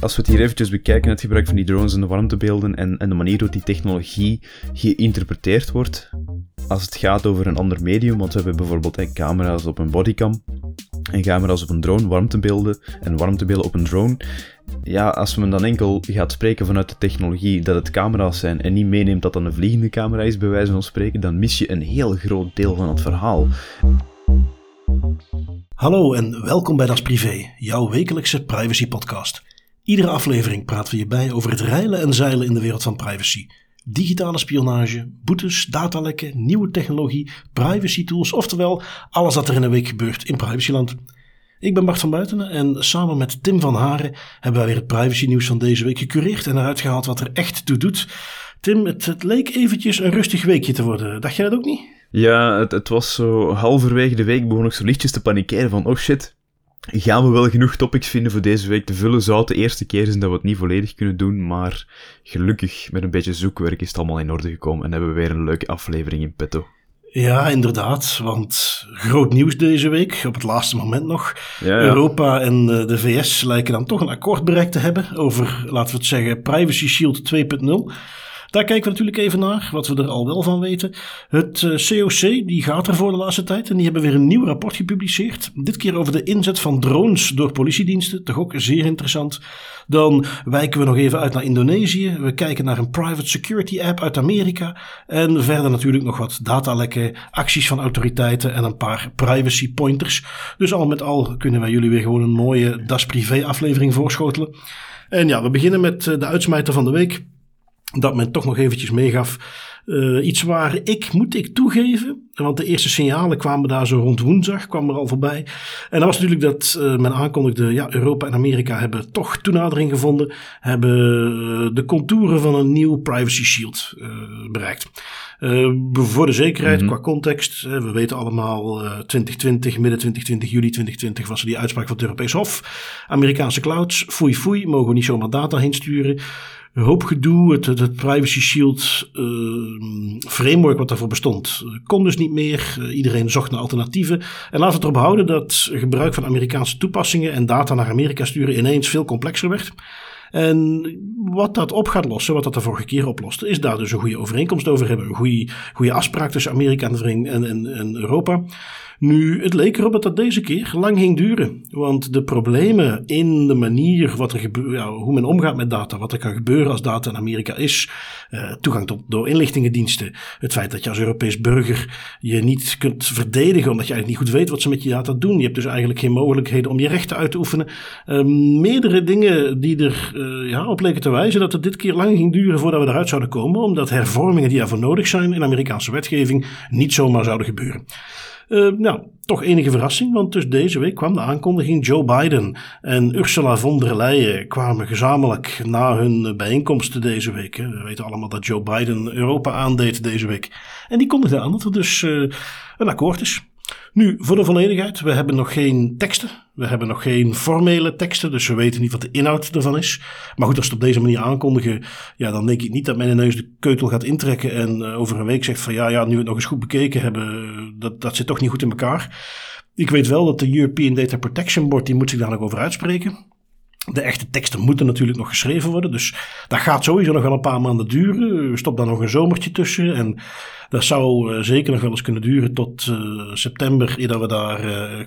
Als we het hier eventjes bekijken, het gebruik van die drones en de warmtebeelden en, en de manier waarop die technologie geïnterpreteerd wordt, als het gaat over een ander medium, want we hebben bijvoorbeeld camera's op een bodycam en camera's op een drone, warmtebeelden en warmtebeelden op een drone. Ja, als men dan enkel gaat spreken vanuit de technologie dat het camera's zijn en niet meeneemt dat dat een vliegende camera is, bij wijze van spreken, dan mis je een heel groot deel van het verhaal. Hallo en welkom bij Das Privé, jouw wekelijkse privacy podcast. Iedere aflevering praten we je bij over het reilen en zeilen in de wereld van privacy. Digitale spionage, boetes, datalekken, nieuwe technologie, privacy tools, oftewel alles wat er in een week gebeurt in privacyland. Ik ben Bart van Buitenen en samen met Tim van Haren hebben wij weer het privacy nieuws van deze week gecureerd en eruit gehaald wat er echt toe doet. Tim, het, het leek eventjes een rustig weekje te worden. Dacht jij dat ook niet? Ja, het, het was zo halverwege de week begon ik zo lichtjes te panikeren van oh shit, gaan we wel genoeg topics vinden voor deze week te vullen. Zou het de eerste keer zijn dat we het niet volledig kunnen doen, maar gelukkig met een beetje zoekwerk is het allemaal in orde gekomen en hebben we weer een leuke aflevering in petto. Ja, inderdaad. Want groot nieuws deze week, op het laatste moment nog. Ja, ja. Europa en de VS lijken dan toch een akkoord bereikt te hebben over, laten we het zeggen, Privacy Shield 2.0. Daar kijken we natuurlijk even naar, wat we er al wel van weten. Het COC eh, die gaat er voor de laatste tijd en die hebben weer een nieuw rapport gepubliceerd. Dit keer over de inzet van drones door politiediensten, toch ook zeer interessant. Dan wijken we nog even uit naar Indonesië. We kijken naar een private security app uit Amerika. En verder natuurlijk nog wat datalekken, acties van autoriteiten en een paar privacy pointers. Dus al met al kunnen wij jullie weer gewoon een mooie Das Privé aflevering voorschotelen. En ja, we beginnen met eh, de uitsmijter van de week dat men toch nog eventjes meegaf. Uh, iets waar ik, moet ik toegeven, want de eerste signalen kwamen daar zo rond woensdag, kwam er al voorbij. En dat was natuurlijk dat uh, men aankondigde, ja, Europa en Amerika hebben toch toenadering gevonden, hebben uh, de contouren van een nieuw privacy shield bereikt. voor de zekerheid, mm -hmm. qua context, we weten allemaal 2020, midden 2020, juli 2020 was er die uitspraak van het Europees Hof. Amerikaanse clouds, foei foei, mogen we niet zomaar data heen sturen een hoop gedoe. Het, het, Privacy Shield uh, framework wat daarvoor bestond, kon dus niet meer. Uh, iedereen zocht naar alternatieven. En laten we het erop houden dat gebruik van Amerikaanse toepassingen en data naar Amerika sturen ineens veel complexer werd. En wat dat op gaat lossen, wat dat de vorige keer oploste, is daar dus een goede overeenkomst over hebben. Een goede, goede afspraak tussen Amerika en, en, en Europa. Nu, het leek erop dat dat deze keer lang ging duren. Want de problemen in de manier wat er gebeurt, ja, hoe men omgaat met data, wat er kan gebeuren als data in Amerika is, uh, toegang tot door inlichtingendiensten, het feit dat je als Europees burger je niet kunt verdedigen omdat je eigenlijk niet goed weet wat ze met je data doen. Je hebt dus eigenlijk geen mogelijkheden om je rechten uit te oefenen. Uh, meerdere dingen die er uh, ja, op leken te wijzen dat het dit keer lang ging duren voordat we eruit zouden komen, omdat hervormingen die ervoor nodig zijn in Amerikaanse wetgeving niet zomaar zouden gebeuren. Uh, nou, toch enige verrassing, want dus deze week kwam de aankondiging Joe Biden en Ursula von der Leyen kwamen gezamenlijk na hun bijeenkomsten deze week. We weten allemaal dat Joe Biden Europa aandeed deze week. En die kondigde aan dat er dus uh, een akkoord is. Nu, voor de volledigheid, we hebben nog geen teksten. We hebben nog geen formele teksten, dus we weten niet wat de inhoud ervan is. Maar goed, als ze het op deze manier aankondigen, ja, dan denk ik niet dat men ineens de keutel gaat intrekken en uh, over een week zegt van ja, ja, nu we het nog eens goed bekeken hebben, dat, dat zit toch niet goed in elkaar. Ik weet wel dat de European Data Protection Board, die moet zich daar nog over uitspreken. De echte teksten moeten natuurlijk nog geschreven worden. Dus dat gaat sowieso nog wel een paar maanden duren. Stop daar nog een zomertje tussen. En dat zou uh, zeker nog wel eens kunnen duren tot uh, september, eer we daar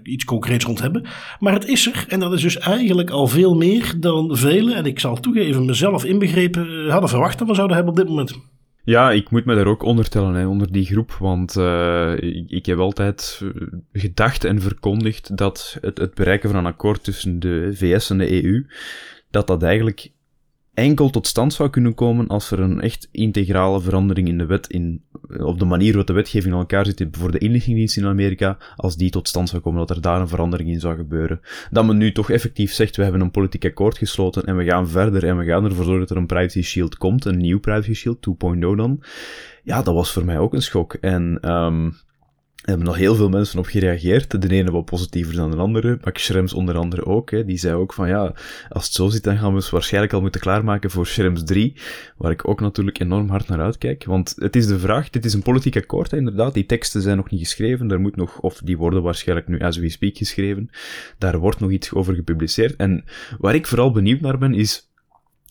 iets concreets rond hebben. Maar het is er. En dat is dus eigenlijk al veel meer dan velen, en ik zal toegeven, mezelf inbegrepen, hadden verwacht dat we zouden hebben op dit moment. Ja, ik moet me daar ook onder tellen, hè, onder die groep. Want uh, ik, heb altijd gedacht en verkondigd dat het, het bereiken van een akkoord tussen de VS en de EU, dat dat eigenlijk enkel tot stand zou kunnen komen als er een echt integrale verandering in de wet, in, op de manier waarop de wetgeving in elkaar zit voor de inlichtingendienst in Amerika, als die tot stand zou komen, dat er daar een verandering in zou gebeuren. Dat men nu toch effectief zegt, we hebben een politiek akkoord gesloten en we gaan verder en we gaan ervoor zorgen dat er een privacy shield komt, een nieuw privacy shield, 2.0 dan. Ja, dat was voor mij ook een schok. En um, er hebben nog heel veel mensen op gereageerd. De ene wat positiever dan de andere. Max Schrems onder andere ook. Hè. Die zei ook van ja, als het zo zit, dan gaan we ons waarschijnlijk al moeten klaarmaken voor Schrems 3. Waar ik ook natuurlijk enorm hard naar uitkijk. Want het is de vraag, dit is een politiek akkoord, inderdaad. Die teksten zijn nog niet geschreven. Daar moet nog, of die worden waarschijnlijk nu as we speak geschreven. Daar wordt nog iets over gepubliceerd. En waar ik vooral benieuwd naar ben, is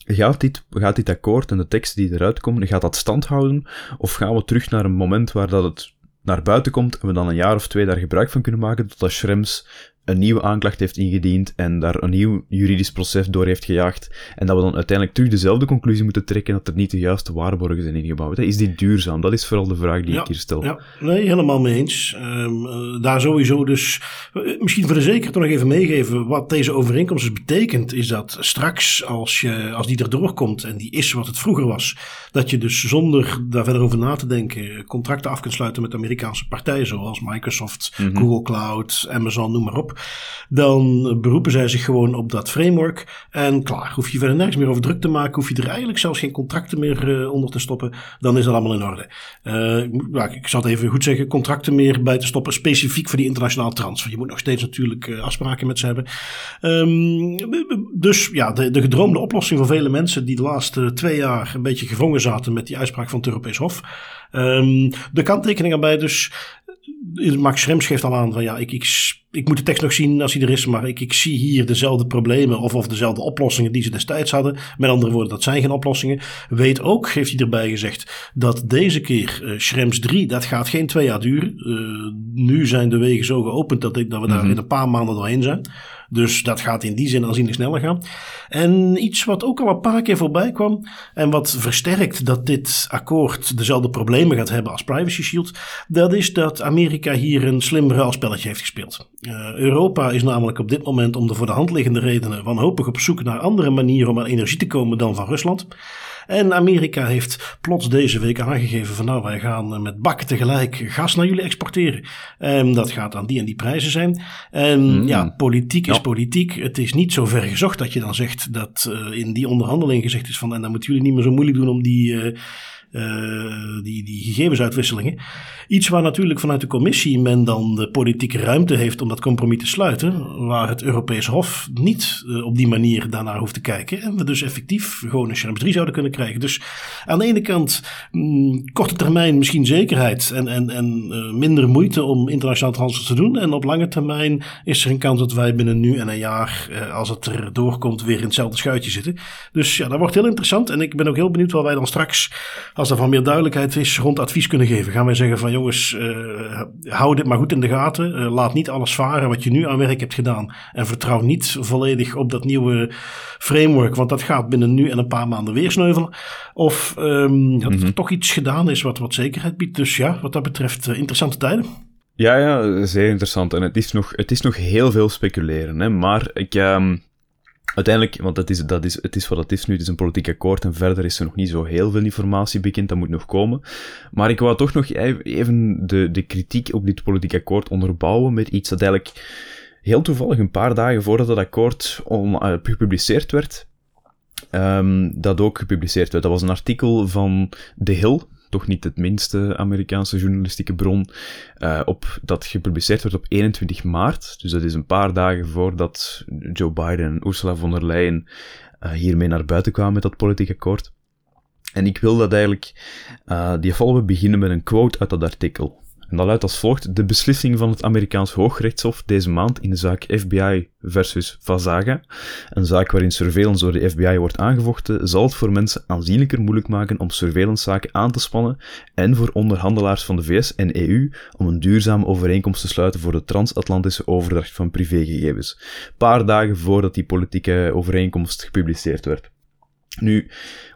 Gaat dit, gaat dit akkoord en de teksten die eruit komen, gaat dat stand houden? Of gaan we terug naar een moment waar dat het naar buiten komt en we dan een jaar of twee daar gebruik van kunnen maken, totdat Schrems een nieuwe aanklacht heeft ingediend en daar een nieuw juridisch proces door heeft gejaagd. En dat we dan uiteindelijk terug dezelfde conclusie moeten trekken dat er niet de juiste waarborgen zijn ingebouwd. Is die duurzaam? Dat is vooral de vraag die ik hier stel. Ja, nee, helemaal mee eens. Um, daar sowieso dus, eh, misschien voor de zekerheid nog even meegeven, wat deze overeenkomst dus betekent, is dat straks als, je, als die erdoor komt en die is wat het vroeger was, dat je dus zonder daar verder over na te denken contracten af kunt sluiten met Amerikaanse partijen zoals Microsoft, mhm. Google Cloud, Amazon, noem maar op. Dan beroepen zij zich gewoon op dat framework. En klaar, hoef je verder nergens meer over druk te maken. Hoef je er eigenlijk zelfs geen contracten meer uh, onder te stoppen. Dan is dat allemaal in orde. Uh, ik zal het even goed zeggen. Contracten meer bij te stoppen. Specifiek voor die internationale transfer. Je moet nog steeds natuurlijk uh, afspraken met ze hebben. Um, dus ja, de, de gedroomde oplossing voor vele mensen die de laatste twee jaar een beetje gevangen zaten met die uitspraak van het Europees Hof. Um, de kanttekening erbij dus. Max Schrems geeft al aan van ja, ik, ik ik moet de tekst nog zien als hij er is, maar ik, ik zie hier dezelfde problemen of, of dezelfde oplossingen die ze destijds hadden. Met andere woorden, dat zijn geen oplossingen. Weet ook, heeft hij erbij gezegd, dat deze keer uh, Schrems 3, dat gaat geen twee jaar duren. Uh, nu zijn de wegen zo geopend dat, ik, dat we daar mhm. in een paar maanden doorheen zijn. Dus dat gaat in die zin aanzienlijk sneller gaan. En iets wat ook al een paar keer voorbij kwam en wat versterkt dat dit akkoord dezelfde problemen gaat hebben als Privacy Shield, dat is dat Amerika hier een slim ruilspelletje heeft gespeeld. Uh, Europa is namelijk op dit moment om de voor de hand liggende redenen wanhopig op zoek naar andere manieren om aan energie te komen dan van Rusland. En Amerika heeft plots deze week aangegeven van nou wij gaan eh, met bakken tegelijk gas naar jullie exporteren. En dat gaat aan die en die prijzen zijn. En hmm. ja, politiek is politiek. Het is niet zo ver gezocht dat je dan zegt dat uh, in die onderhandeling gezegd is van en dan moeten jullie niet meer zo moeilijk doen om die... Uh, die, die gegevensuitwisselingen. Iets waar natuurlijk vanuit de commissie men dan de politieke ruimte heeft om dat compromis te sluiten. Waar het Europees Hof niet uh, op die manier daarnaar hoeft te kijken. En we dus effectief gewoon een Schrems 3 zouden kunnen krijgen. Dus aan de ene kant mm, korte termijn misschien zekerheid en, en, en uh, minder moeite om internationaal transfer te doen. En op lange termijn is er een kans dat wij binnen nu en een jaar, als het er doorkomt, weer in hetzelfde schuitje zitten. Dus ja, dat wordt heel interessant. En ik ben ook heel benieuwd wat wij dan straks als er van meer duidelijkheid is, rond advies kunnen geven. Gaan wij zeggen van jongens, uh, hou dit maar goed in de gaten. Uh, laat niet alles varen wat je nu aan werk hebt gedaan. En vertrouw niet volledig op dat nieuwe framework, want dat gaat binnen nu en een paar maanden weer sneuvelen. Of um, dat er mhm. toch iets gedaan is wat, wat zekerheid biedt. Dus ja, wat dat betreft uh, interessante tijden. Ja, ja, zeer interessant. En het is nog, het is nog heel veel speculeren. Hè? Maar ik, um, Uiteindelijk, want dat is, dat is, het is wat het is nu, het is een politiek akkoord en verder is er nog niet zo heel veel informatie bekend, dat moet nog komen. Maar ik wou toch nog even de, de kritiek op dit politiek akkoord onderbouwen met iets dat eigenlijk heel toevallig een paar dagen voordat dat akkoord on, uh, gepubliceerd werd, um, dat ook gepubliceerd werd. Dat was een artikel van The Hill, toch niet het minste Amerikaanse journalistieke bron, uh, op, dat gepubliceerd werd op 21 maart. Dus dat is een paar dagen voordat Joe Biden en Ursula von der Leyen uh, hiermee naar buiten kwamen met dat politiek akkoord. En ik wil dat eigenlijk, uh, die we beginnen met een quote uit dat artikel. En dat luidt als volgt. De beslissing van het Amerikaans Hooggerechtshof deze maand in de zaak FBI versus Vazaga, een zaak waarin surveillance door de FBI wordt aangevochten, zal het voor mensen aanzienlijker moeilijk maken om surveillancezaken aan te spannen en voor onderhandelaars van de VS en EU om een duurzame overeenkomst te sluiten voor de transatlantische overdracht van privégegevens. Paar dagen voordat die politieke overeenkomst gepubliceerd werd. Nu,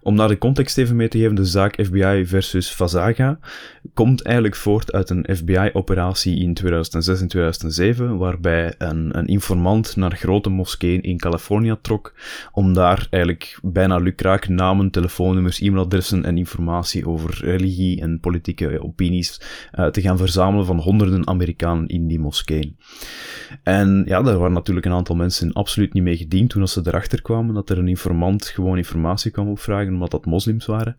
om naar de context even mee te geven, de zaak FBI versus Fazaga komt eigenlijk voort uit een FBI-operatie in 2006 en 2007, waarbij een, een informant naar grote moskeeën in Californië trok om daar eigenlijk bijna lukraak namen, telefoonnummers, e-mailadressen en informatie over religie en politieke opinies uh, te gaan verzamelen van honderden Amerikanen in die moskeeën. En ja, daar waren natuurlijk een aantal mensen absoluut niet mee gediend toen ze erachter kwamen dat er een informant gewoon informatie kwam opvragen omdat dat moslims waren.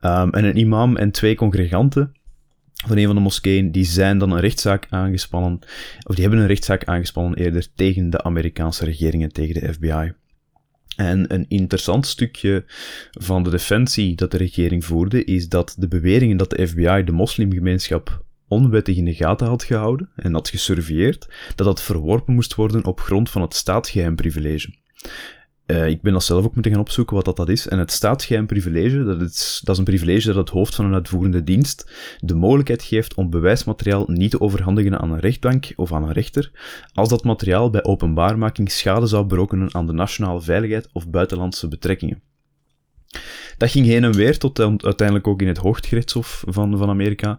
Um, en een imam en twee congreganten van een van de moskeeën, die zijn dan een rechtszaak aangespannen, of die hebben een rechtszaak aangespannen eerder tegen de Amerikaanse regering en tegen de FBI. En een interessant stukje van de defensie dat de regering voerde, is dat de beweringen dat de FBI de moslimgemeenschap onwettig in de gaten had gehouden en had gesurveilleerd, dat dat verworpen moest worden op grond van het staatsgeheimprivilege. Uh, ik ben dat zelf ook moeten gaan opzoeken wat dat, dat is. En het staatsgeheimprivilege, dat is, dat is een privilege dat het hoofd van een uitvoerende dienst de mogelijkheid geeft om bewijsmateriaal niet te overhandigen aan een rechtbank of aan een rechter, als dat materiaal bij openbaarmaking schade zou berokkenen aan de nationale veiligheid of buitenlandse betrekkingen. Dat ging heen en weer tot uiteindelijk ook in het hooggerechtshof van, van Amerika.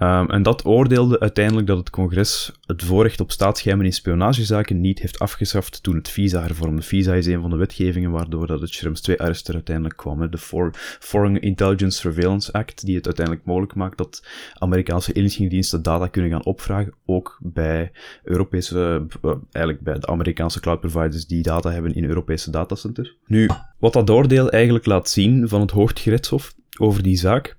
Um, en dat oordeelde uiteindelijk dat het congres het voorrecht op staatsgeheimen in spionagezaken niet heeft afgeschaft toen het visa hervormde. Visa is een van de wetgevingen waardoor dat het Schrems 2-arrest er uiteindelijk kwam. De Foreign Intelligence Surveillance Act, die het uiteindelijk mogelijk maakt dat Amerikaanse inlichtingendiensten data kunnen gaan opvragen, ook bij Europese, uh, eigenlijk bij de Amerikaanse cloud providers die data hebben in Europese datacenters. Nu, wat dat oordeel eigenlijk laat zien van het Hooggerechtshof over die zaak,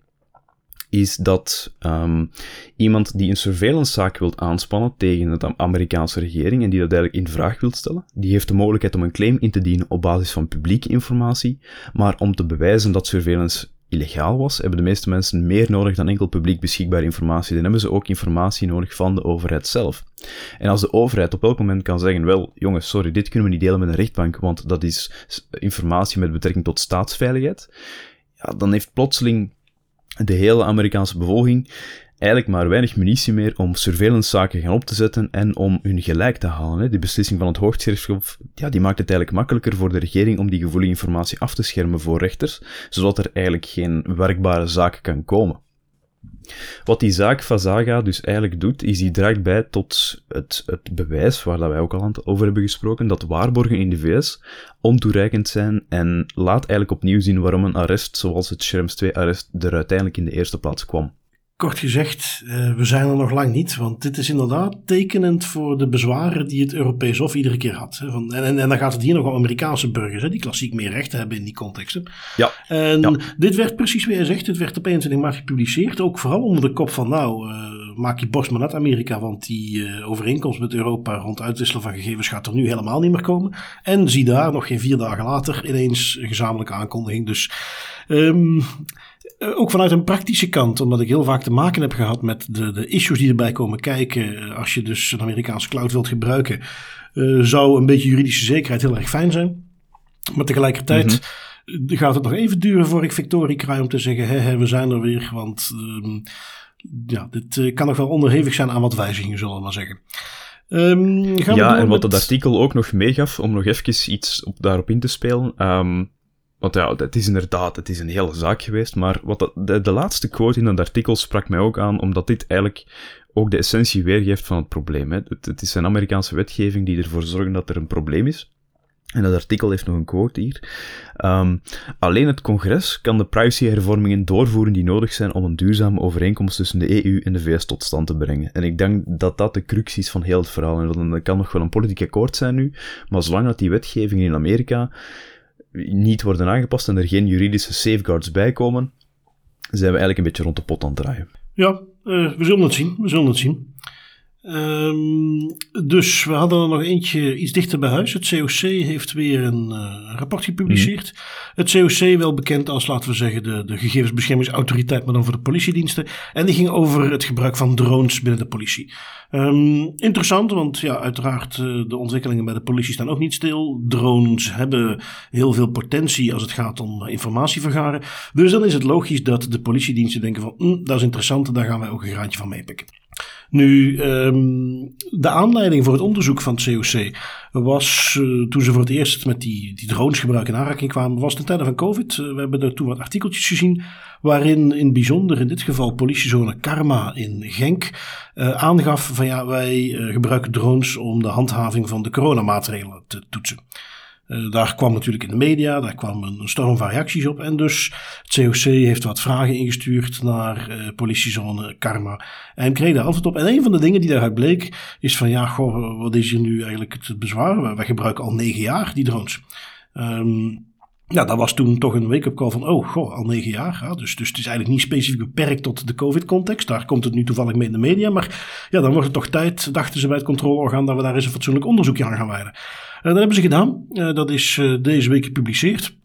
is dat um, iemand die een surveillancezaak wilt aanspannen tegen de Amerikaanse regering en die dat eigenlijk in vraag wilt stellen, die heeft de mogelijkheid om een claim in te dienen op basis van publieke informatie, maar om te bewijzen dat surveillance illegaal was, hebben de meeste mensen meer nodig dan enkel publiek beschikbare informatie. Dan hebben ze ook informatie nodig van de overheid zelf. En als de overheid op elk moment kan zeggen, wel, jongens, sorry, dit kunnen we niet delen met een rechtbank, want dat is informatie met betrekking tot staatsveiligheid, ja, dan heeft plotseling de hele Amerikaanse bevolking eigenlijk maar weinig munitie meer om surveillancezaken gaan op te zetten en om hun gelijk te halen. Die beslissing van het Hooggerechtshof, ja, die maakt het eigenlijk makkelijker voor de regering om die gevoelige informatie af te schermen voor rechters, zodat er eigenlijk geen werkbare zaak kan komen. Wat die zaak Fazaga dus eigenlijk doet, is die draagt bij tot het, het bewijs, waar dat wij ook al over hebben gesproken, dat waarborgen in de VS ontoereikend zijn en laat eigenlijk opnieuw zien waarom een arrest zoals het Schrems 2-arrest er uiteindelijk in de eerste plaats kwam kort gezegd, uh, we zijn er nog lang niet. Want dit is inderdaad tekenend voor de bezwaren die het Europees Hof iedere keer had. Hè, van, en, en, dan gaat het hier nog om Amerikaanse burgers, hè, die klassiek meer rechten hebben in die contexten. Ja. En dit werd precies weer gezegd, dit werd op 21 maart gepubliceerd. Ook vooral onder de kop van, nou, uh, maak je borst maar nat Amerika. Want die uh, overeenkomst met Europa rond uitwisselen van gegevens gaat er nu helemaal niet meer komen. En zie daar, nog geen vier dagen later, ineens een gezamenlijke aankondiging. Dus... Um, eh, ook vanuit een praktische kant, omdat ik heel vaak te maken heb gehad met de, de issues die erbij komen kijken. Eh, als je dus een Amerikaanse cloud wilt gebruiken, uh, zou een beetje juridische zekerheid heel erg fijn zijn. Maar tegelijkertijd mhm. gaat het nog even duren voor ik victorie krijg om te zeggen: hé, we zijn er weer. Want uh, ja, dit kan nog wel onderhevig zijn aan wat wijzigingen, zullen we maar zeggen. Um, ja, en wat het artikel ook nog meegaf, om nog even iets op, daarop in te spelen. Um, want ja, het is inderdaad, het is een hele zaak geweest, maar wat de, de, laatste quote in dat artikel sprak mij ook aan, omdat dit eigenlijk ook de essentie weergeeft van het probleem. Hè. Het, is een Amerikaanse wetgeving die ervoor zorgt dat er een probleem is. En dat artikel heeft nog een quote hier. Um, alleen het congres kan de privacyhervormingen doorvoeren die nodig zijn om een duurzame overeenkomst tussen de EU en de VS tot stand te brengen. En ik denk dat dat de crux is van heel het verhaal. En dat kan nog wel een politiek akkoord zijn nu, maar zolang dat die wetgeving in Amerika niet worden aangepast en er geen juridische safeguards bij komen, zijn we eigenlijk een beetje rond de pot aan het draaien. Ja, uh, we zullen het zien. We zullen het zien. Um, dus we hadden er nog eentje iets dichter bij huis. Het COC heeft weer een uh, rapport gepubliceerd. Mhm. Het COC, wel bekend als, laten we zeggen, de, de gegevensbeschermingsautoriteit, maar dan voor de politiediensten. En die ging over het gebruik van drones binnen de politie. Um, interessant, want ja, uiteraard uh, de ontwikkelingen bij de politie staan ook niet stil. Drones hebben heel veel potentie als het gaat om informatie vergaren. Dus dan is het logisch dat de politiediensten denken van, mm, dat is interessant, daar gaan wij ook een graantje van meepikken. Nu, um, de aanleiding voor het onderzoek van het COC was uh, toen ze voor het eerst met die, die drones gebruik in aanraking kwamen, was ten tijde van COVID. Uh, we hebben toen wat artikeltjes gezien waarin in bijzonder in dit geval politiezone Karma in Genk uh, aangaf van ja, wij gebruiken drones om de handhaving van de coronamaatregelen te toetsen. Uh, daar kwam natuurlijk in de media, daar kwam een, storm van reacties op. En dus het COC heeft wat vragen ingestuurd naar uh, politiezone Karma. En kreeg daar antwoord op. En een van de dingen die daaruit bleek, is van ja, goh, wat is hier nu eigenlijk het bezwaar? Wij gebruiken al negen jaar die drones. Um, Ja, dat was toen toch een wake-up call van, oh, goh, al negen jaar. Ja, dus, dus het is eigenlijk niet specifiek beperkt tot de COVID-context. Daar komt het nu toevallig mee in de media. Maar ja, dan wordt het toch tijd, dachten ze bij het controleorgaan, dat we daar eens een fatsoenlijk onderzoekje aan gaan wijden. Uh, dat hebben ze gedaan. Uh, dat is uh, deze week gepubliceerd.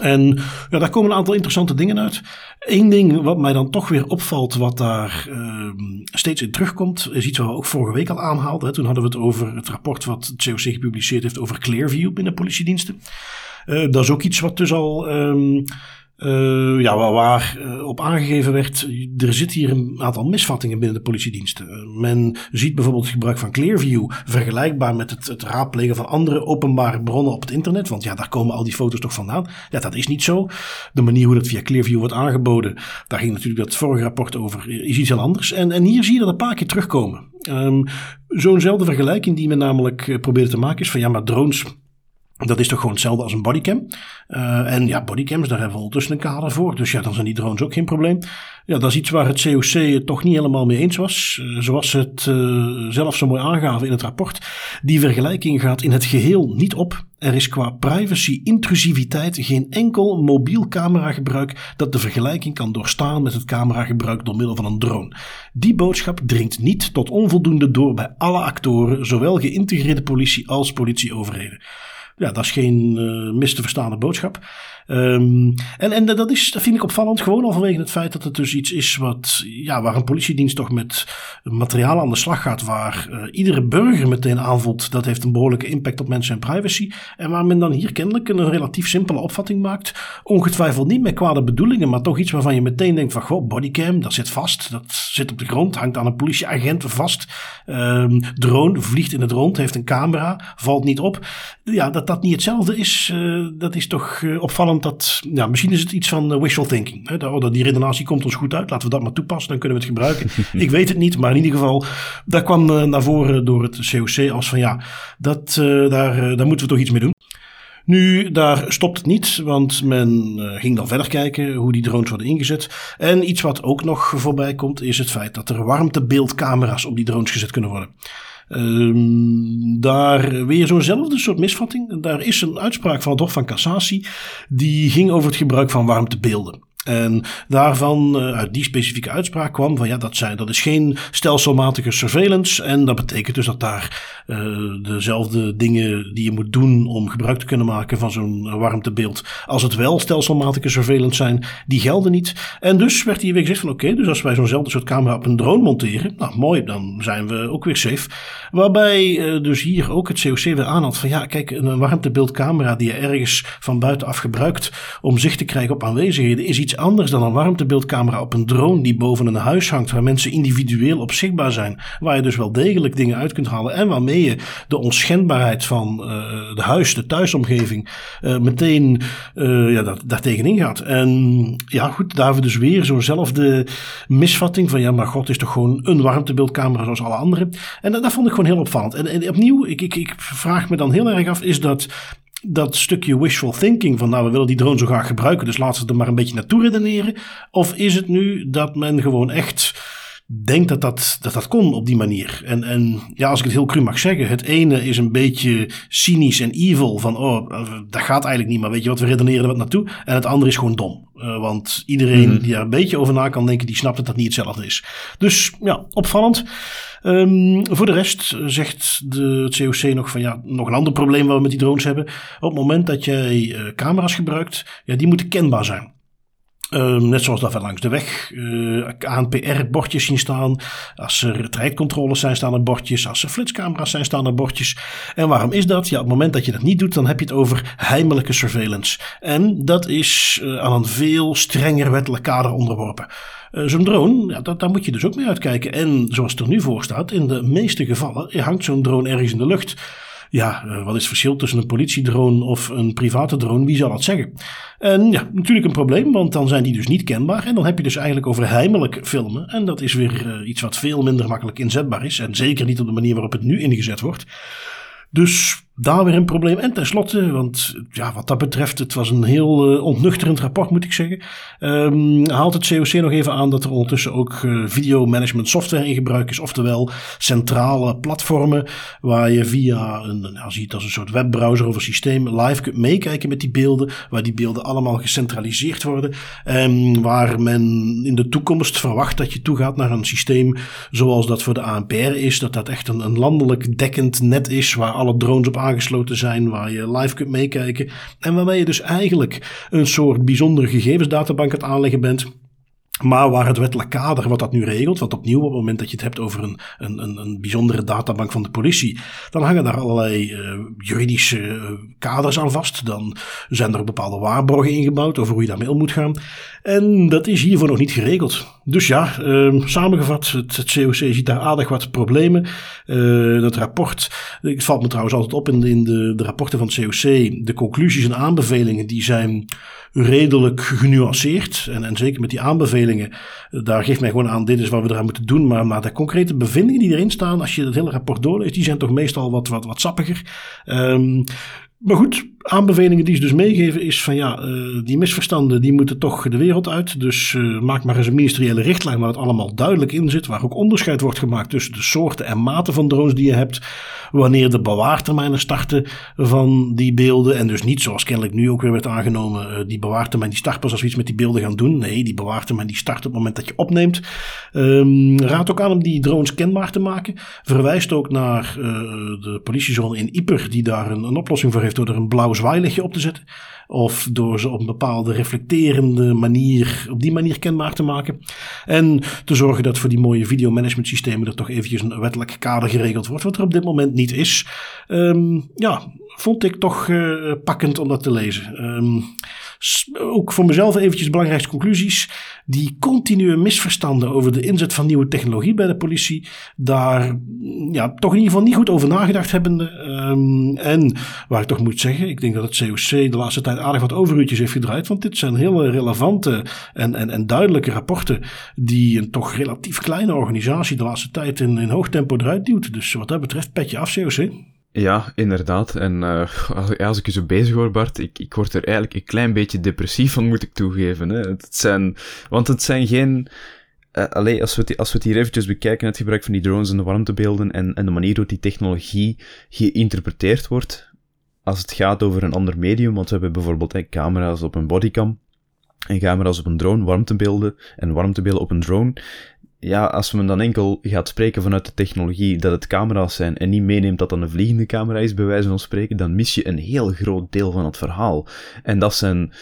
En ja, daar komen een aantal interessante dingen uit. Eén ding wat mij dan toch weer opvalt, wat daar uh, steeds in terugkomt, is iets wat we ook vorige week al aanhaalden. Toen hadden we het over het rapport wat het COC gepubliceerd heeft over Clearview binnen politiediensten. Dat is ook iets wat dus al um, uh, ja, waar, waar uh, op aangegeven werd, er zit hier een aantal misvattingen binnen de politiediensten. Men ziet bijvoorbeeld het gebruik van Clearview vergelijkbaar met het, het raadplegen van andere openbare bronnen op het internet. Want ja, daar komen al die foto's toch vandaan. Ja, dat is niet zo. De manier hoe dat via Clearview wordt aangeboden, daar ging natuurlijk dat vorige rapport over, is iets heel anders. En, en hier zie je dat een paar keer terugkomen. Um, Zo'nzelfde vergelijking die men namelijk probeerde te maken is van ja, maar drones dat is toch gewoon hetzelfde als een bodycam. Uh, en ja, bodycams, daar hebben we ondertussen een kader voor. Dus ja, dan zijn die drones ook geen probleem. Ja, dat is iets waar het COC het toch niet helemaal mee eens was. Uh, zoals het uh, zelf zo mooi aangaven in het rapport. Die vergelijking gaat in het geheel niet op. Er is qua privacy-intrusiviteit geen enkel mobiel cameragebruik dat de vergelijking kan doorstaan met het cameragebruik door middel van een drone. Die boodschap dringt niet tot onvoldoende door bij alle actoren, zowel geïntegreerde politie als politieoverheden ja, dat is geen uh, mis te verstaande boodschap. Um, en, en dat, is, dat vind ik opvallend, gewoon al vanwege het feit dat het dus iets is wat, ja, waar een politiedienst toch met materiaal aan de slag gaat, waar uh, iedere burger meteen aanvoelt dat heeft een behoorlijke impact op mensen en privacy. En waar men dan hier kennelijk een relatief simpele opvatting maakt. Ongetwijfeld niet met kwade bedoelingen, maar toch iets waarvan je meteen denkt van, goh, bodycam, dat zit vast, dat zit op de grond, hangt aan een politieagent vast. Um, drone vliegt in het rond, heeft een camera, valt niet op. Ja, dat dat niet hetzelfde is, uh, dat is toch uh, opvallend dat, ja, misschien is het iets van uh, wishful thinking. Hè? Dat, oh, die redenatie komt ons goed uit, laten we dat maar toepassen, dan kunnen we het gebruiken. ik weet het niet, maar in ieder geval, dat kwam uh, naar voren door het COC als van ja, dat, uh, daar, daar moeten we toch iets mee doen. Nu, daar stopt het niet, want men uh, ging dan verder kijken hoe die drones worden ingezet. En iets wat ook nog voorbij komt, is het feit dat er warmtebeeldcamera's op die drones gezet kunnen worden. Um, daar weer zo'nzelfde soort misvatting. Daar is een uitspraak van het Hof van Cassatie. Die ging over het gebruik van warmtebeelden. En daarvan, uh, uit die specifieke uitspraak kwam van ja, dat, zijn, dat is geen stelselmatige surveillance. En dat betekent dus dat daar uh, dezelfde dingen die je moet doen om gebruik te kunnen maken van zo'n warmtebeeld, als het wel stelselmatige surveillance zijn, die gelden niet. En dus werd hier weer gezegd van oké, dus als wij zo'nzelfde soort camera op een drone monteren, nou mooi, dan zijn we ook weer safe. Waarbij uh, dus hier ook het COC weer aanhad van ja, kijk, een warmtebeeldcamera die je ergens van buitenaf gebruikt om zicht te krijgen op aanwezigheden, is iets anders dan een warmtebeeldcamera op een drone die boven een huis hangt, waar mensen individueel op zichtbaar zijn. Waar je dus wel degelijk dingen uit kunt halen en waarmee je de onschendbaarheid van uh, de huis, de thuisomgeving, uh, meteen uh, ja, dat, daar gaat. En ja, goed, daar hebben we dus weer zo'nzelfde misvatting van ja, maar god is toch gewoon een warmtebeeldcamera zoals alle andere. En dat, dat vond ik gewoon heel opvallend. En, en opnieuw, ik, ik, ik vraag me dan heel erg af, is dat dat stukje wishful thinking van nou we willen die drone zo graag gebruiken, dus laten we er maar een beetje naartoe redeneren? Of is het nu dat men gewoon echt denkt dat dat, dat, dat kon op die manier? En, en ja, als ik het heel cru mag zeggen, het ene is een beetje cynisch en evil van oh, dat gaat eigenlijk niet, maar weet je wat, we redeneren er wat naartoe. En het andere is gewoon dom. Uh, want iedereen mm. die daar een beetje over na kan denken, die snapt dat dat niet hetzelfde is. Dus ja, opvallend. Um, voor de rest zegt de COC nog van ja, nog een ander probleem waar we met die drones hebben. Op het moment dat jij uh, camera's gebruikt, ja, die moeten kenbaar zijn. Uh, net zoals dat we langs de weg uh, ANPR-bordjes zien staan. Als er trajectcontroles zijn, staan er bordjes. Als er flitscamera's zijn, staan er bordjes. En waarom is dat? Ja, op het moment dat je dat niet doet, dan heb je het over heimelijke surveillance. En dat is uh, aan een veel strenger wettelijk kader onderworpen. Uh, zo'n drone, ja, dat, daar moet je dus ook mee uitkijken. En zoals het er nu voor staat, in de meeste gevallen hangt zo'n drone ergens in de lucht. Ja, uh, wat is het verschil tussen een politiedrone of een private drone? Wie zal dat zeggen? En ja, natuurlijk een probleem, want dan zijn die dus niet kenbaar. En dan heb je dus eigenlijk over heimelijk filmen. En dat is weer iets wat veel minder makkelijk inzetbaar is. En zeker niet op de manier waarop het nu ingezet wordt. Dus daar weer een probleem. En tenslotte, want ja, wat dat betreft, het was een heel uh, ontnuchterend rapport, moet ik zeggen. Um, haalt het COC nog even aan dat er ondertussen ook uh, video management software in gebruik is. Oftewel centrale platformen waar je via een, nou, zie het als een soort webbrowser of een systeem live kunt meekijken met die beelden. Waar die beelden allemaal gecentraliseerd worden. En waar men in de toekomst verwacht dat je toegaat naar een systeem zoals dat voor de ANPR is. Dat dat echt een, een landelijk dekkend net is waar alle drones op aangesloten zijn, waar je live kunt meekijken. En waarmee je dus eigenlijk een soort bijzondere gegevensdatabank aan het aanleggen bent. Maar waar het wettelijk kader, wat dat nu regelt, want opnieuw op het moment dat je het hebt over een, een, een bijzondere databank van de politie, dan hangen daar allerlei uh, juridische uh, kaders aan vast. Dan zijn er bepaalde waarborgen ingebouwd over hoe je daarmee om moet gaan. En dat is hiervoor nog niet geregeld. Dus ja, uh, samengevat, het, het, COC ziet daar aardig wat problemen. Uh, dat rapport, het valt me trouwens altijd op in, in de, de rapporten van het COC, de conclusies en aanbevelingen, die zijn redelijk genuanceerd. En, en zeker met die aanbevelingen, daar geeft mij gewoon aan, dit is wat we eraan moeten doen. Maar, maar de concrete bevindingen die erin staan, als je het hele rapport doorleest, die zijn toch meestal wat, wat, wat sappiger. Um, maar goed, aanbevelingen die ze dus meegeven is van ja, uh, die misverstanden die moeten toch de wereld uit. Dus uh, maak maar eens een ministeriële richtlijn waar het allemaal duidelijk in zit. Waar ook onderscheid wordt gemaakt tussen de soorten en maten van drones die je hebt. Wanneer de bewaartermijnen starten van die beelden. En dus niet zoals kennelijk nu ook weer werd aangenomen. Uh, die bewaartermijn die start pas als we iets met die beelden gaan doen. Nee, die bewaartermijn die start op het moment dat je opneemt. Um, raad ook aan om die drones kenbaar te maken. Verwijst ook naar de politiezone in Ieper die daar een, een oplossing voor heeft door er een blauw zwaailichtje op te zetten. Of door ze op een bepaalde reflecterende manier, op die manier kenbaar te maken. En te zorgen dat voor die mooie videomanagement systemen er toch eventjes een wettelijk kader geregeld wordt. Wat er op dit moment niet is. Um, ja, vond ik toch uh, pakkend om dat te lezen. Um, ook voor mezelf eventjes belangrijkste conclusies. Die continue misverstanden over de inzet van nieuwe technologie bij de politie. Daar ja, toch in ieder geval niet goed over nagedacht hebbende. Um, en waar ik toch moet zeggen, ik denk dat het COC de laatste tijd aardig wat overuurtjes heeft gedraaid. Want dit zijn hele relevante en, en, en duidelijke rapporten. Die een toch relatief kleine organisatie de laatste tijd in, in hoog tempo eruit duwt. Dus wat dat betreft, petje af COC. Ja, inderdaad. En uh, als, als, ik je zo bezig hoor, Bart, ik, ik word er eigenlijk een klein beetje depressief van, moet ik toegeven. Hè. Het zijn, want het zijn geen... Uh, allee, als we, het, als we het hier eventjes bekijken, het gebruik van die drones en de warmtebeelden en, en de manier waarop die technologie geïnterpreteerd wordt, als het gaat over een ander medium, want we hebben bijvoorbeeld hè, camera's op een bodycam, en camera's op een drone, warmtebeelden en warmtebeelden op een drone ja, als men dan enkel gaat spreken vanuit de technologie dat het camera's zijn en niet meeneemt dat dat een vliegende camera is, bij wijze van spreken, dan mis je een heel groot deel van het verhaal. En dat zijn,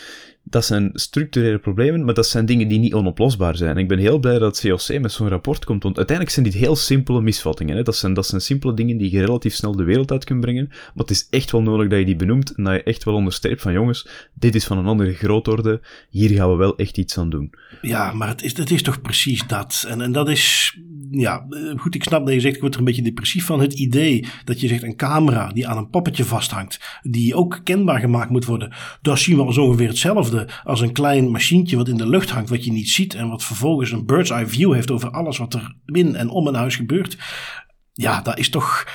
dat zijn structurele problemen, maar dat zijn dingen die niet onoplosbaar zijn. ik ben heel blij dat het COC met zo'n rapport komt, want uiteindelijk zijn dit heel simpele misvattingen. Hè? Dat, zijn, dat zijn simpele dingen die je relatief snel de wereld uit kunt brengen, maar het is echt wel nodig dat je die benoemt en dat je echt wel onderstreept van jongens, dit is van een andere grootorde, hier gaan we wel echt iets aan doen. Ja, maar het is, het is toch precies dat. En, en dat is ja, eh, goed, ik snap dat je zegt, ik word er een beetje depressief van. Het idee dat je zegt een camera die aan een poppetje vasthangt, die ook kenbaar gemaakt moet worden, dat zien we ongeveer hetzelfde als een klein machientje wat in de lucht hangt, wat je niet ziet en wat vervolgens een bird's eye view heeft over alles wat er in en om een huis gebeurt. Ja, dat is toch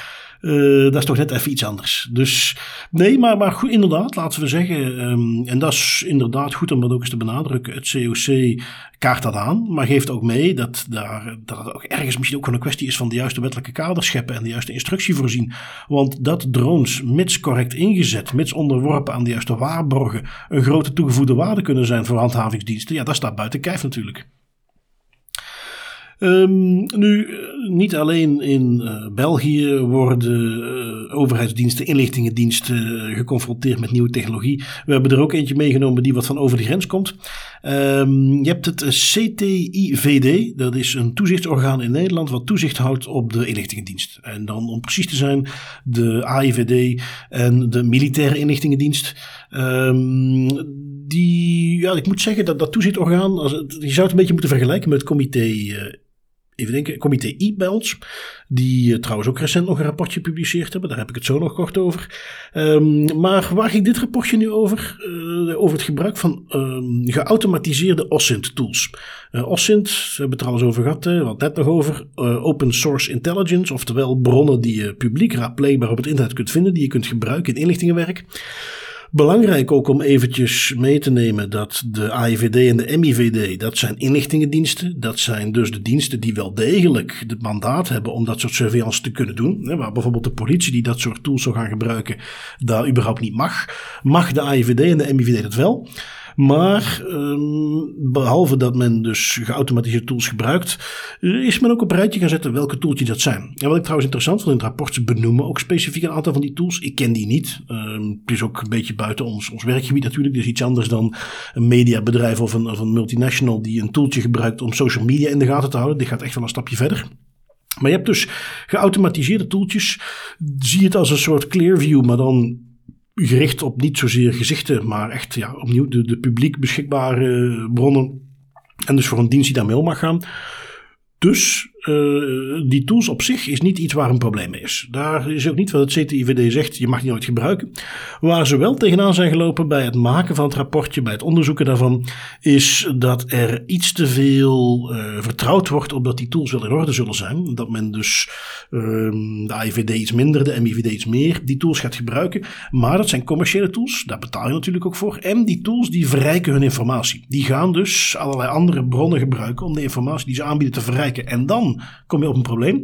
uh, dat is toch net even iets anders. Dus nee, maar, maar goed, inderdaad, laten we zeggen. Um, en dat is inderdaad goed om dat ook eens te benadrukken. Het COC kaart dat aan, maar geeft ook mee dat, daar, dat het ook ergens misschien ook gewoon een kwestie is van de juiste wettelijke kader scheppen en de juiste instructie voorzien. Want dat drones, mits correct ingezet, mits onderworpen aan de juiste waarborgen, een grote toegevoegde waarde kunnen zijn voor handhavingsdiensten, ja, dat staat buiten kijf natuurlijk. Um, nu, niet alleen in uh, België worden uh, overheidsdiensten, inlichtingendiensten geconfronteerd met nieuwe technologie. We hebben er ook eentje meegenomen die wat van over de grens komt. Um, je hebt het CTIVD, dat is een toezichtsorgaan in Nederland wat toezicht houdt op de inlichtingendienst. En dan om precies te zijn, de AIVD en de militaire inlichtingendienst. Um, die, ja, ik moet zeggen dat dat toezichtorgaan, als, je zou het een beetje moeten vergelijken met het comité even denken, comité ons. Die trouwens ook recent nog een rapportje gepubliceerd hebben. Daar heb ik het zo nog kort over. Um, maar waar ging dit rapportje nu over? Uh, over het gebruik van um, geautomatiseerde OSINT tools. Uh, OSINT, we hebben het al eens over gehad, wat net nog over. Open Source Intelligence, oftewel bronnen die je publiek raadpleegbaar op het internet kunt vinden. Die je kunt gebruiken in inlichtingenwerk. Belangrijk ook om eventjes mee te nemen dat de AIVD en de MIVD, dat zijn inlichtingendiensten. Dat zijn dus de diensten die wel degelijk het mandaat hebben om dat soort surveillance te kunnen doen. Waar bijvoorbeeld de politie die dat soort tools zou gaan gebruiken, daar überhaupt niet mag. Mag de AIVD en de MIVD dat wel? Maar um, behalve dat men dus geautomatiseerde tools gebruikt, is men ook op een rijtje gaan zetten welke tooltjes dat zijn. En wat ik trouwens interessant vond in het rapport, ze benoemen ook specifiek een aantal van die tools. Ik ken die niet. Um, het is ook een beetje buiten ons, ons werkgebied natuurlijk. Dus iets anders dan een mediabedrijf of een, een multinational die een tooltje gebruikt om social media in de gaten te houden. Dit gaat echt wel een stapje verder. Maar je hebt dus geautomatiseerde tooltjes. Zie het als een soort Clearview, maar dan gericht op niet zozeer gezichten, maar echt ja, opnieuw de, de publiek beschikbare bronnen. En dus voor een dienst die daarmee om mag gaan. Dus uh, die tools op zich is niet iets waar een probleem is. Daar is ook niet wat het CTIVD zegt, je mag die nooit gebruiken. Waar ze wel tegenaan zijn gelopen bij het maken van het rapportje, bij het onderzoeken daarvan, is dat er iets te veel uh, vertrouwd wordt op dat die tools wel in orde zullen zijn. Dat men dus uh, de AIVD iets minder, de MIVD iets meer, die tools gaat gebruiken. Maar dat zijn commerciële tools, daar betaal je natuurlijk ook voor. En die tools die verrijken hun informatie. Die gaan dus allerlei andere bronnen gebruiken om de informatie die ze aanbieden te verrijken. En dan kom je op een probleem.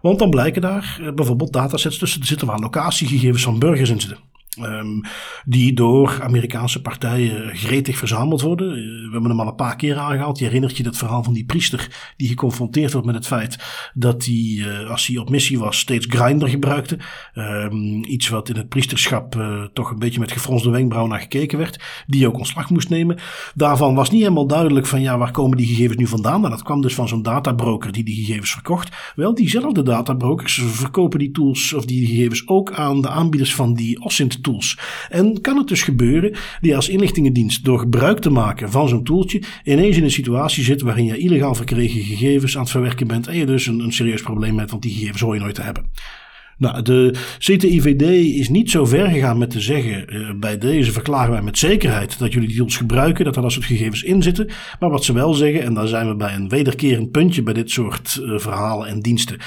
Want dan blijken daar eh, bijvoorbeeld datasets tussen te zitten waar locatiegegevens van burgers in zitten. Um, die door Amerikaanse partijen gretig verzameld worden. Eh, we hebben hem al een paar keer aangehaald. Je herinnert je dat verhaal van die priester die geconfronteerd wordt met het feit dat hij, uh, als hij op missie was, steeds grinder gebruikte. Um, iets wat in het priesterschap uh, toch een beetje met gefronste wenkbrauw naar gekeken werd. Die ook ontslag moest nemen. Daarvan was niet helemaal duidelijk van ja, waar komen die gegevens nu vandaan? Maar dat kwam dus van zo'n databroker die die gegevens verkocht. Wel, diezelfde databrokers verkopen die tools of die gegevens ook aan de aanbieders van die OSINT tools tools. En kan het dus gebeuren die als inlichtingendienst door gebruik te maken van zo'n toeltje ineens in een situatie zit waarin je illegaal verkregen gegevens aan het verwerken bent en je dus een, een serieus probleem hebt, want die gegevens hoor je nooit te hebben. Nou, de CTIVD is niet zo ver gegaan met te zeggen: uh, bij deze verklaren wij met zekerheid dat jullie die tools gebruiken, dat er dat soort gegevens in zitten. Maar wat ze wel zeggen, en daar zijn we bij een wederkerend puntje bij dit soort uh, verhalen en diensten: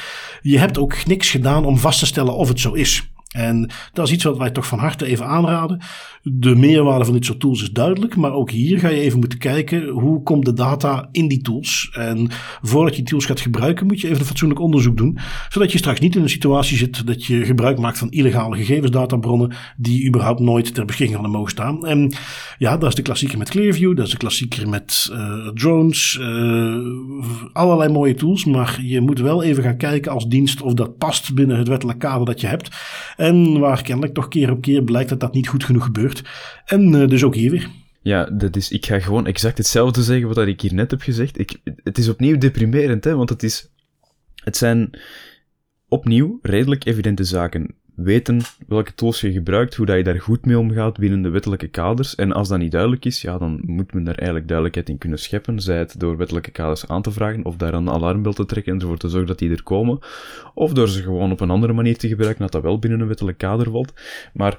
je hebt ook niks gedaan om vast te stellen of het zo is. En dat is iets wat wij toch van harte even aanraden. De meerwaarde van dit soort tools is duidelijk, maar ook hier ga je even moeten kijken hoe komt de data in die tools. En voordat je die tools gaat gebruiken, moet je even een fatsoenlijk onderzoek doen, zodat je straks niet in een situatie zit dat je gebruik maakt van illegale gegevensdatabronnen die überhaupt nooit ter beschikking hadden mogen staan. En ja, dat is de klassieker met Clearview, dat is de klassieker met uh, drones, uh, allerlei mooie tools, maar je moet wel even gaan kijken als dienst of dat past binnen het wettelijk kader dat je hebt. En waar kennelijk toch keer op keer blijkt dat dat niet goed genoeg gebeurt. En uh, dus ook hier weer. Ja, dat is, ik ga gewoon exact hetzelfde zeggen wat ik hier net heb gezegd. Ik, het is opnieuw deprimerend, hè, want het, is, het zijn opnieuw redelijk evidente zaken weten welke tools je gebruikt, hoe dat je daar goed mee omgaat binnen de wettelijke kaders. En als dat niet duidelijk is, ja, dan moet men daar eigenlijk duidelijkheid in kunnen scheppen. Zij het door wettelijke kaders aan te vragen, of daar een alarmbel te trekken en ervoor te zorgen dat die er komen. Of door ze gewoon op een andere manier te gebruiken, dat dat wel binnen een wettelijk kader valt. Maar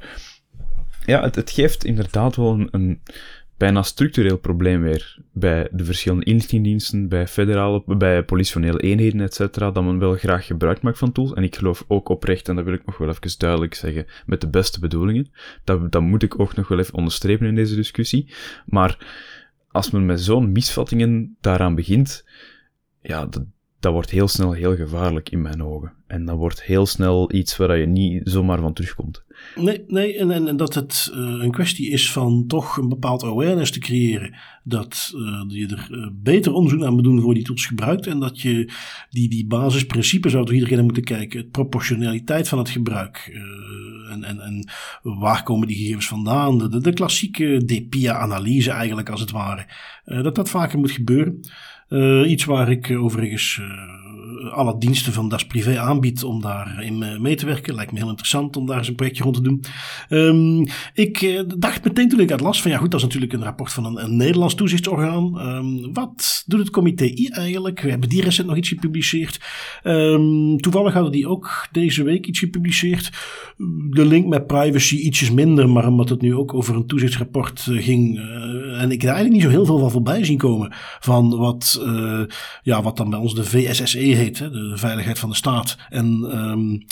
ja, het, het geeft inderdaad wel een, een bijna structureel probleem weer bij de verschillende inlichtingendiensten, bij federale, bij politionele eenheden, etc., dat men wel graag gebruik maakt van tools. En ik geloof ook oprecht, en dat wil ik nog wel even duidelijk zeggen, met de beste bedoelingen. Dat, dat moet ik ook nog wel even onderstrepen in deze discussie. Maar als men met zo'n misvattingen daaraan begint, ja, dat, dat wordt heel snel heel gevaarlijk in mijn ogen. En dat wordt heel snel iets waar je niet zomaar van terugkomt. Nee, nee en, en, en dat het uh, een kwestie is van toch een bepaald awareness te creëren. Dat uh, je er uh, beter onderzoek aan moet doen voor die tools gebruikt. En dat je die, die basisprincipes zouden we iedereen moeten kijken. Het proportionaliteit van het gebruik. en, en, en waar komen die gegevens vandaan? De, de, de klassieke DPIA-analyse eigenlijk als het ware. dat dat vaker moet gebeuren. iets waar ik overigens alle diensten van Das Privé aanbiedt om daarin mee te werken. Lijkt me heel interessant om daar eens een projectje rond te doen. Um, ik dacht meteen toen ik het las van ja goed, dat is natuurlijk een rapport van een, een Nederlands toezichtsorgaan. Um, wat doet het comité I eigenlijk? We hebben die recent nog iets gepubliceerd. Um, toevallig hadden die ook deze week iets gepubliceerd. De link met privacy ietsjes minder, maar omdat het nu ook over een toezichtsrapport ging en ik daar eigenlijk niet zo heel veel van voorbij zien komen van wat, ja, wat dan bij ons de VSSE heet, de Veiligheid van de Staat. En um,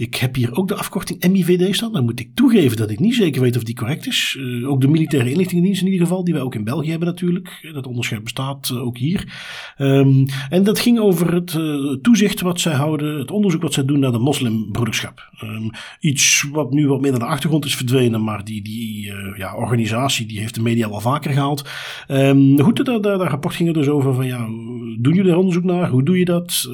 ik heb hier ook de afkorting MIVD staan. Dan moet ik toegeven dat ik niet zeker weet of die correct is. Uh, ook de militaire inlichtingendienst in ieder geval, die wij ook in België hebben natuurlijk. Dat onderscheid bestaat uh, ook hier. Um, en dat ging over het toezicht wat zij houden, het onderzoek wat zij doen naar de moslimbroederschap. Um, iets wat nu wat meer naar de achtergrond is verdwenen, maar die, die ja, organisatie die heeft de media wel vaker gehaald. Um, goed, daar, daar, daar rapport ging er dus over van ja, doen jullie er onderzoek naar? Hoe doe je dat?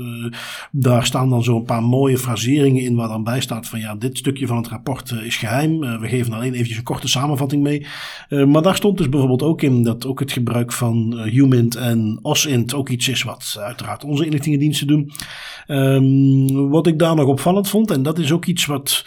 daar staan dan zo een paar mooie fraseringen in waar dan bij staat van ja, dit stukje van het rapport uh, is geheim. Uh, we geven alleen eventjes een korte samenvatting mee. Uh, maar daar stond dus bijvoorbeeld ook in dat ook het gebruik van Humint en OSINT ook iets is wat uiteraard onze inlichtingendiensten doen. Um, wat ik daar nog opvallend vond, en dat is ook iets wat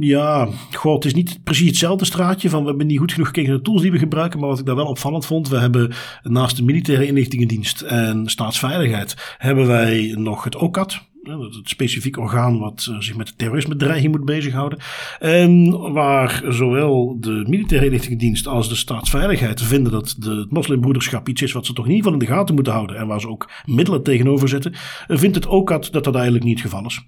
ja, goh, het is niet precies hetzelfde straatje van we hebben niet goed genoeg gekeken naar de tools die we gebruiken. Maar wat ik daar wel opvallend vond, we hebben naast de militaire inlichtingendienst en staatsveiligheid, hebben wij nog het OCAT het specifiek orgaan wat eh, zich met de terrorisme-dreiging moet bezighouden. En waar zowel de militaire inlichtingendienst als de staatsveiligheid vinden dat de, het moslimbroederschap iets is wat ze toch in ieder geval in de gaten moeten houden en waar ze ook middelen tegenover zetten, vindt het ook dat dat eigenlijk niet het geval is.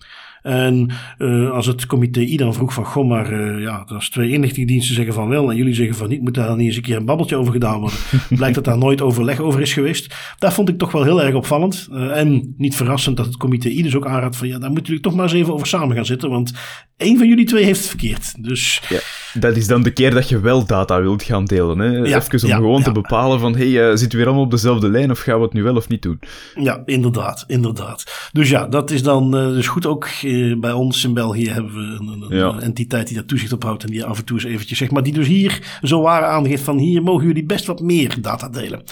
En uh, als het comité I dan vroeg van, goh, maar uh, ja, als twee inlichtingendiensten zeggen van wel en jullie zeggen van niet, moet daar dan niet eens een keer een babbeltje over gedaan worden. Blijkt dat daar nooit overleg over is geweest. Dat vond ik toch wel heel erg opvallend. Uh, en niet verrassend dat het comité I dus ook aanraadt van, ja, daar moeten jullie toch maar eens even over samen gaan zitten, want één van jullie twee heeft het verkeerd. Dus... Ja, dat is dan de keer dat je wel data wilt gaan delen. Hè? Ja, Even om gewoon te bepalen van, hey, uh, zitten we weer allemaal op dezelfde lijn of gaan we het nu wel of niet doen? Ja, inderdaad, inderdaad. Dus ja, dat is dan dus goed ook eh, bij ons in België hebben we een, een, entiteit die daar toezicht op houdt en die af en toe eens eventjes zeg maar, die dus hier zo waar aangeeft van hier mogen jullie best wat meer data delen.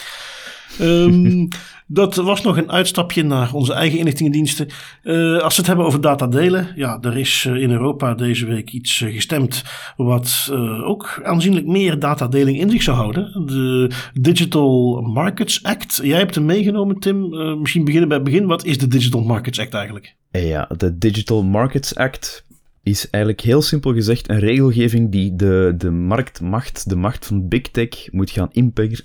Um, dat was nog een uitstapje naar onze eigen inlichtingendiensten. Uh, als we het hebben over data delen, ja, er is uh, in Europa deze week iets uh, gestemd wat ook aanzienlijk meer datadeling in zich zou houden. De Digital Markets Act. Jij hebt hem meegenomen, Tim. misschien beginnen bij het begin. Wat is de Digital Markets Act eigenlijk? Ja, de Digital Markets Act is eigenlijk heel simpel gezegd een regelgeving die de, de marktmacht, de macht van big tech, moet gaan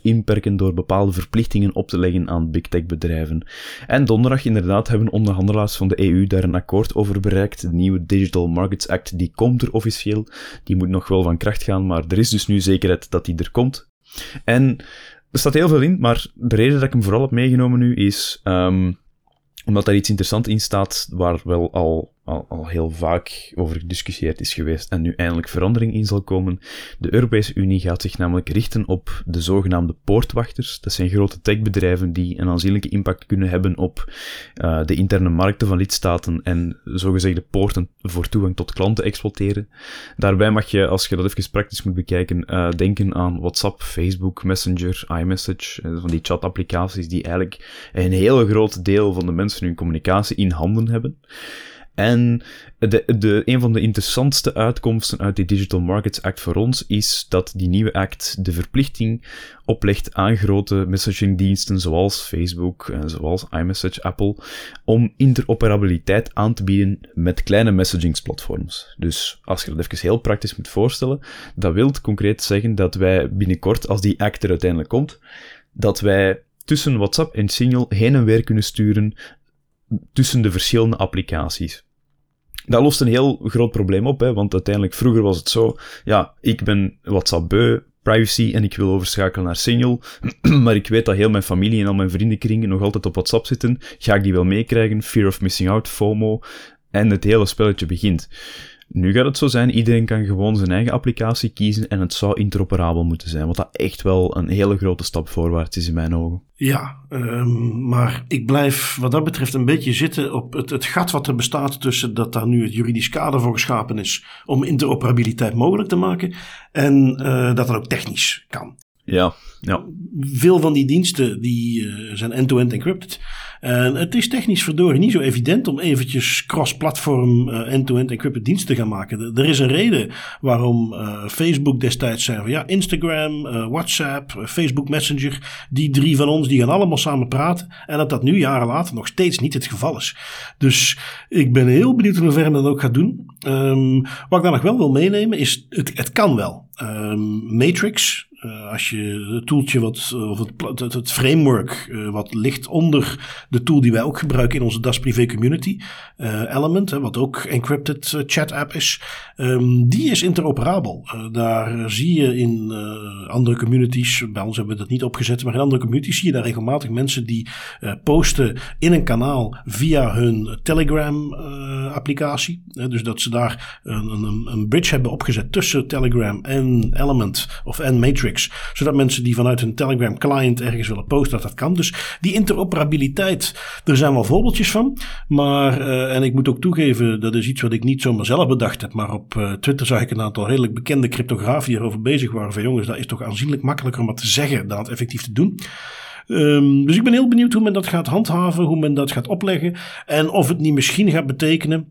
inperken door bepaalde verplichtingen op te leggen aan big tech bedrijven. En donderdag inderdaad hebben onderhandelaars van de EU daar een akkoord over bereikt. De nieuwe Digital Markets Act, die komt er officieel. Die moet nog wel van kracht gaan, maar er is dus nu zekerheid dat die er komt. En er staat heel veel in, maar de reden dat ik hem vooral heb meegenomen nu is... Um, omdat daar iets interessants in staat waar wel al, al, al, heel vaak over gediscussieerd is geweest en nu eindelijk verandering in zal komen. De Europese Unie gaat zich namelijk richten op de zogenaamde poortwachters. Dat zijn grote techbedrijven die een aanzienlijke impact kunnen hebben op uh, de interne markten van lidstaten en zogezegde poorten voor toegang tot klanten exploiteren. Daarbij mag je, als je dat even praktisch moet bekijken, uh, denken aan WhatsApp, Facebook, Messenger, iMessage, uh, van die chatapplicaties die eigenlijk een heel groot deel van de mensen hun communicatie in handen hebben. En de, de, een van de interessantste uitkomsten uit die Digital Markets Act voor ons is dat die nieuwe act de verplichting oplegt aan grote messagingdiensten zoals Facebook en zoals iMessage, Apple, om interoperabiliteit aan te bieden met kleine messagingsplatforms. Dus als je dat even heel praktisch moet voorstellen, dat wil concreet zeggen dat wij binnenkort, als die act er uiteindelijk komt, dat wij tussen WhatsApp en Signal heen en weer kunnen sturen tussen de verschillende applicaties. Dat lost een heel groot probleem op, hè, want uiteindelijk vroeger was het zo, ja, ik ben WhatsApp beu, privacy en ik wil overschakelen naar Signal, maar ik weet dat heel mijn familie en al mijn vriendenkringen nog altijd op WhatsApp zitten, ga ik die wel meekrijgen, fear of missing out, FOMO, en het hele spelletje begint. Nu gaat het zo zijn, iedereen kan gewoon zijn eigen applicatie kiezen en het zou interoperabel moeten zijn, wat dat echt wel een hele grote stap voorwaarts is in mijn ogen. Ja, um, maar ik blijf wat dat betreft een beetje zitten op het, het gat wat er bestaat tussen dat daar nu het juridisch kader voor geschapen is om interoperabiliteit mogelijk te maken en uh, dat dat ook technisch kan. Ja, ja. Veel van die diensten die, uh, zijn end-to-end encrypted. En het is technisch verdorie niet zo evident om eventjes cross-platform uh, end-to-end encrypted diensten te gaan maken. Er is een reden waarom uh, Facebook destijds zei van ja, Instagram, WhatsApp, Facebook Messenger, die drie van ons, die gaan allemaal samen praten. En dat dat nu jaren later nog steeds niet het geval is. Dus ik ben heel benieuwd hoe ver dat ook gaat doen. Um, wat ik daar nog wel wil meenemen is, het, het kan wel. Um, Matrix, uh, als je het tooltje wat, of het, het, framework uh, wat ligt onder de tool die wij ook gebruiken in onze DAS Privé Community, Element, hè, wat ook encrypted chat app is, um, die is interoperabel. daar zie je in andere communities, bij ons hebben we dat niet opgezet, maar in andere communities zie je daar regelmatig mensen die posten in een kanaal via hun Telegram applicatie. dus dat ze daar een, een, een bridge hebben opgezet tussen Telegram en Element of en Matrix zodat mensen die vanuit hun Telegram client ergens willen posten, dat dat kan. Dus die interoperabiliteit, er zijn wel voorbeeldjes van. Maar, uh, en ik moet ook toegeven, dat is iets wat ik niet zomaar zelf bedacht heb. Maar op uh, Twitter zag ik een aantal redelijk bekende cryptografen erover bezig waren. Van jongens, dat is toch aanzienlijk makkelijker om het te zeggen dan het effectief te doen. Um, dus ik ben heel benieuwd hoe men dat gaat handhaven, hoe men dat gaat opleggen. En of het niet misschien gaat betekenen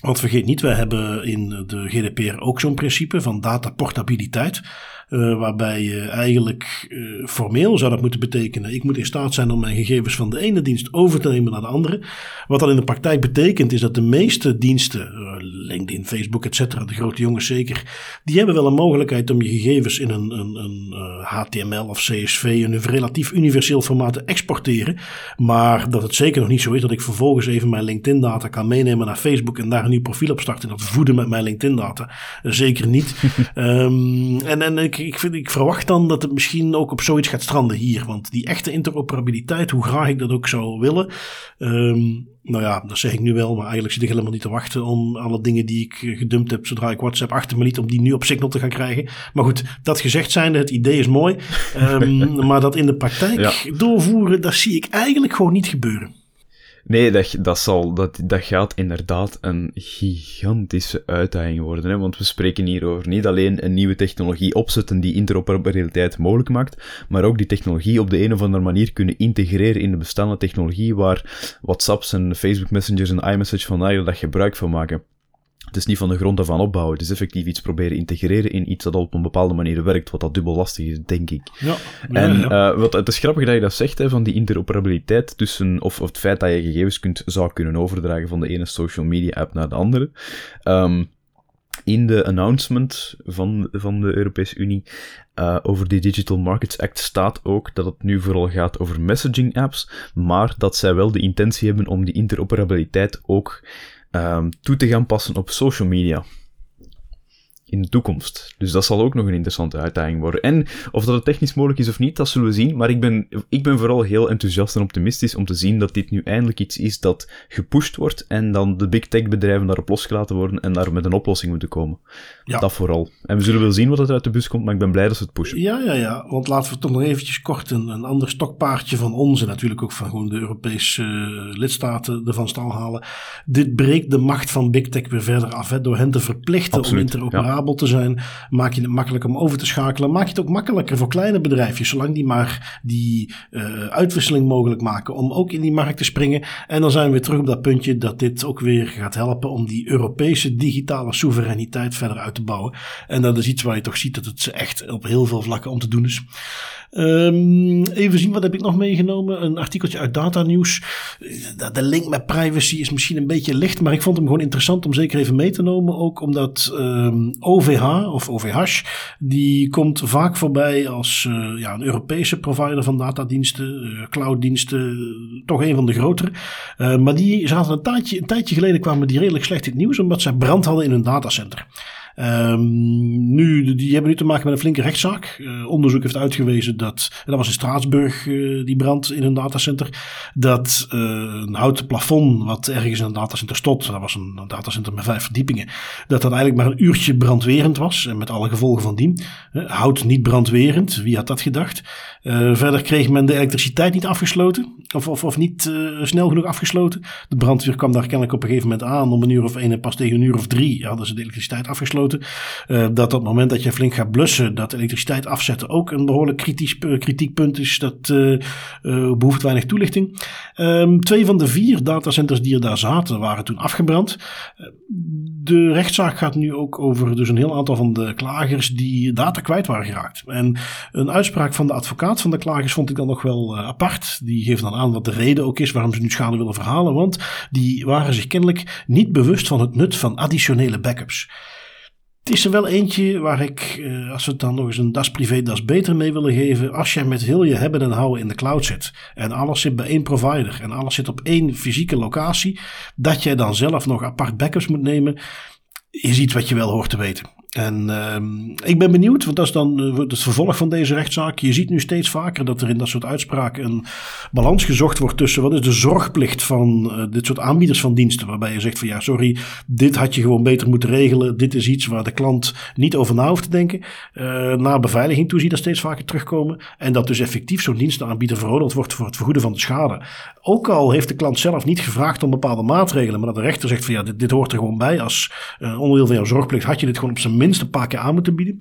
want vergeet niet, wij hebben in de GDPR ook zo'n principe van dataportabiliteit. Uh, waarbij je eigenlijk uh, formeel zou dat moeten betekenen. Ik moet in staat zijn om mijn gegevens van de ene dienst over te nemen naar de andere. Wat dat in de praktijk betekent is dat de meeste diensten, uh, LinkedIn, Facebook, etc., de grote jongens zeker, die hebben wel een mogelijkheid om je gegevens in een, een, een HTML of CSV, een relatief universeel formaat te exporteren. Maar dat het zeker nog niet zo is dat ik vervolgens even mijn LinkedIn data kan meenemen naar Facebook en daar een nieuw profiel op starten en dat voeden met mijn LinkedIn data. Zeker niet. um, en, en ik ik, vind, ik verwacht dan dat het misschien ook op zoiets gaat stranden hier. Want die echte interoperabiliteit, hoe graag ik dat ook zou willen. Um, nou ja, dat zeg ik nu wel, maar eigenlijk zit ik helemaal niet te wachten om alle dingen die ik gedumpt heb zodra ik WhatsApp achter me liet, om die nu op Signal te gaan krijgen. Maar goed, dat gezegd zijnde, het idee is mooi. Um, maar dat in de praktijk doorvoeren, dat zie ik eigenlijk gewoon niet gebeuren. Nee, dat, dat, zal, dat, dat gaat inderdaad een gigantische uitdaging worden. Hè? Want we spreken hier over niet alleen een nieuwe technologie opzetten die interoperabiliteit mogelijk maakt, maar ook die technologie op de een of andere manier kunnen integreren in de bestaande technologie waar WhatsApps en Facebook Messengers en iMessage van dat gebruik van maken. Het is niet van de grond af aan opbouwen. Het is effectief iets proberen integreren in iets dat op een bepaalde manier werkt, wat dat dubbel lastig is, denk ik. Ja, en ja. Uh, wat, het is grappig dat je dat zegt, hè, van die interoperabiliteit tussen, of, of het feit dat je gegevens kunt, zou kunnen overdragen van de ene social media app naar de andere. Um, in de announcement van, van de Europese Unie uh, over die Digital Markets Act staat ook dat het nu vooral gaat over messaging apps, maar dat zij wel de intentie hebben om die interoperabiliteit ook um, toe te gaan passen op social media in de toekomst. Dus dat zal ook nog een interessante uitdaging worden. En of dat het technisch mogelijk is of niet, dat zullen we zien. Maar ik ben, ik ben vooral heel enthousiast en optimistisch om te zien dat dit nu eindelijk iets is dat gepusht wordt en dan de big tech bedrijven daarop losgelaten worden en daar met een oplossing moeten komen. Ja. Dat vooral. En we zullen wel zien wat er uit de bus komt, maar ik ben blij dat ze het pushen. Ja, ja, ja. Want laten we toch nog eventjes kort een, een ander stokpaardje van ons en natuurlijk ook van gewoon de Europese uh, lidstaten ervan stal halen. Dit breekt de macht van big tech weer verder af, hè, door hen te verplichten Absoluut, om te zijn. Maak je het makkelijk om over te schakelen. Maak je het ook makkelijker voor kleine bedrijfjes, zolang die maar die uh, uitwisseling mogelijk maken om ook in die markt te springen. En dan zijn we terug op dat puntje dat dit ook weer gaat helpen om die Europese digitale soevereiniteit verder uit te bouwen. En dat is iets waar je toch ziet dat het echt op heel veel vlakken om te doen is. Um, even zien, wat heb ik nog meegenomen? Een artikeltje uit Data News. De link met privacy is misschien een beetje licht, maar ik vond hem gewoon interessant om zeker even mee te nemen. Ook omdat um, OVH of OVH, die komt vaak voorbij als uh, ja, een Europese provider van datadiensten, uh, clouddiensten, toch een van de grotere. Maar die zaten een tijdje, een tijdje geleden kwamen die redelijk slecht in het nieuws, omdat zij brand hadden in hun datacenter. Um, nu, die hebben nu te maken met een flinke rechtszaak. Uh, onderzoek heeft uitgewezen dat, en dat was in Straatsburg, uh, die brand in een datacenter, dat uh, een houten plafond wat ergens in een datacenter stond, dat was een, een, datacenter met vijf verdiepingen, dat dat eigenlijk maar een uurtje brandwerend was, en met alle gevolgen van dien. hout niet brandwerend, wie had dat gedacht? Verder kreeg men de elektriciteit niet afgesloten, of, of, of niet snel genoeg afgesloten. De brandweer kwam daar kennelijk op een gegeven moment aan om een uur of één en pas tegen een uur of drie hadden ze de elektriciteit afgesloten. Uh, dat op het moment dat je flink gaat blussen, dat elektriciteit afzetten ook een behoorlijk kritisch, kritiekpunt is. Dat behoeft weinig toelichting. Um, twee van de vier datacenters die er daar zaten, waren toen afgebrand. De rechtszaak gaat nu ook over dus een heel aantal van de klagers die data kwijt waren geraakt. En een uitspraak van de advocaat van de klagers vond ik dan nog wel apart. Die geeft dan aan wat de reden ook is waarom ze nu schade willen verhalen. Want die waren zich kennelijk niet bewust van het nut van additionele backups. Het is er wel eentje waar ik, eh, als we het dan nog eens een das privé, das beter mee willen geven. Als jij met heel je hebben en houden in de cloud zit. En alles zit bij één provider. En alles zit op één fysieke locatie. Dat jij dan zelf nog apart backups moet nemen. Is iets wat je wel hoort te weten. En uh, ik ben benieuwd, want dat is dan uh, het vervolg van deze rechtszaak. Je ziet nu steeds vaker dat er in dat soort uitspraken een balans gezocht wordt tussen wat is de zorgplicht van uh, dit soort aanbieders van diensten. Waarbij je zegt van ja, sorry, dit had je gewoon beter moeten regelen. Dit is iets waar de klant niet over na hoeft te denken. Uh, naar beveiliging toe zie je dat steeds vaker terugkomen. En dat dus effectief zo'n dienstenaanbieder veroordeeld wordt voor het vergoeden van de schade. Ook al heeft de klant zelf niet gevraagd om bepaalde maatregelen, maar dat de rechter zegt van ja, dit, dit hoort er gewoon bij. Als onderdeel van jouw zorgplicht had je dit gewoon op zijn minst een paar keer aan moeten bieden.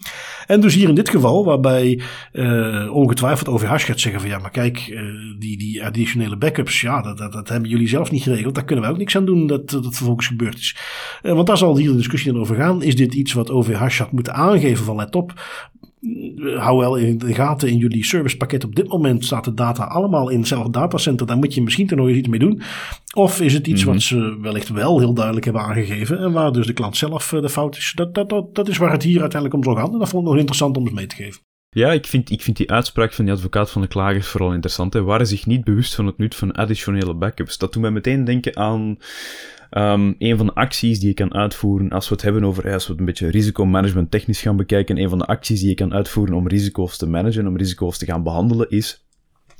En dus hier in dit geval, waarbij uh, ongetwijfeld OVH gaat zeggen van ja, maar kijk, uh, die, die additionele backups, ja, dat, dat, dat, hebben jullie zelf niet geregeld. Daar kunnen wij ook niks aan doen dat dat vervolgens gebeurd is. Uh, want daar zal hier de discussie dan over gaan. Is dit iets wat OVH had moeten aangeven van let op, hou wel in de gaten in jullie servicepakket. Op dit moment staat de data allemaal in hetzelfde datacenter. Daar moet je misschien er nog eens iets mee doen. Of is het iets mhm. wat ze wellicht wel heel duidelijk hebben aangegeven. En waar dus de klant zelf eh, de fout is. Dat, dat, dat, dat is waar het hier uiteindelijk om zal gaan. En dat vond ik nog interessant om eens mee te geven. Ja, ik vind, ik vind die uitspraak van die advocaat van de klagers vooral interessant. Hij waren zich niet bewust van het nut van additionele backups. Dat doet mij meteen denken aan Um, een van de acties die je kan uitvoeren, als we het hebben over, als we het een beetje risicomanagement technisch gaan bekijken, een van de acties die je kan uitvoeren om risico's te managen, om risico's te gaan behandelen, is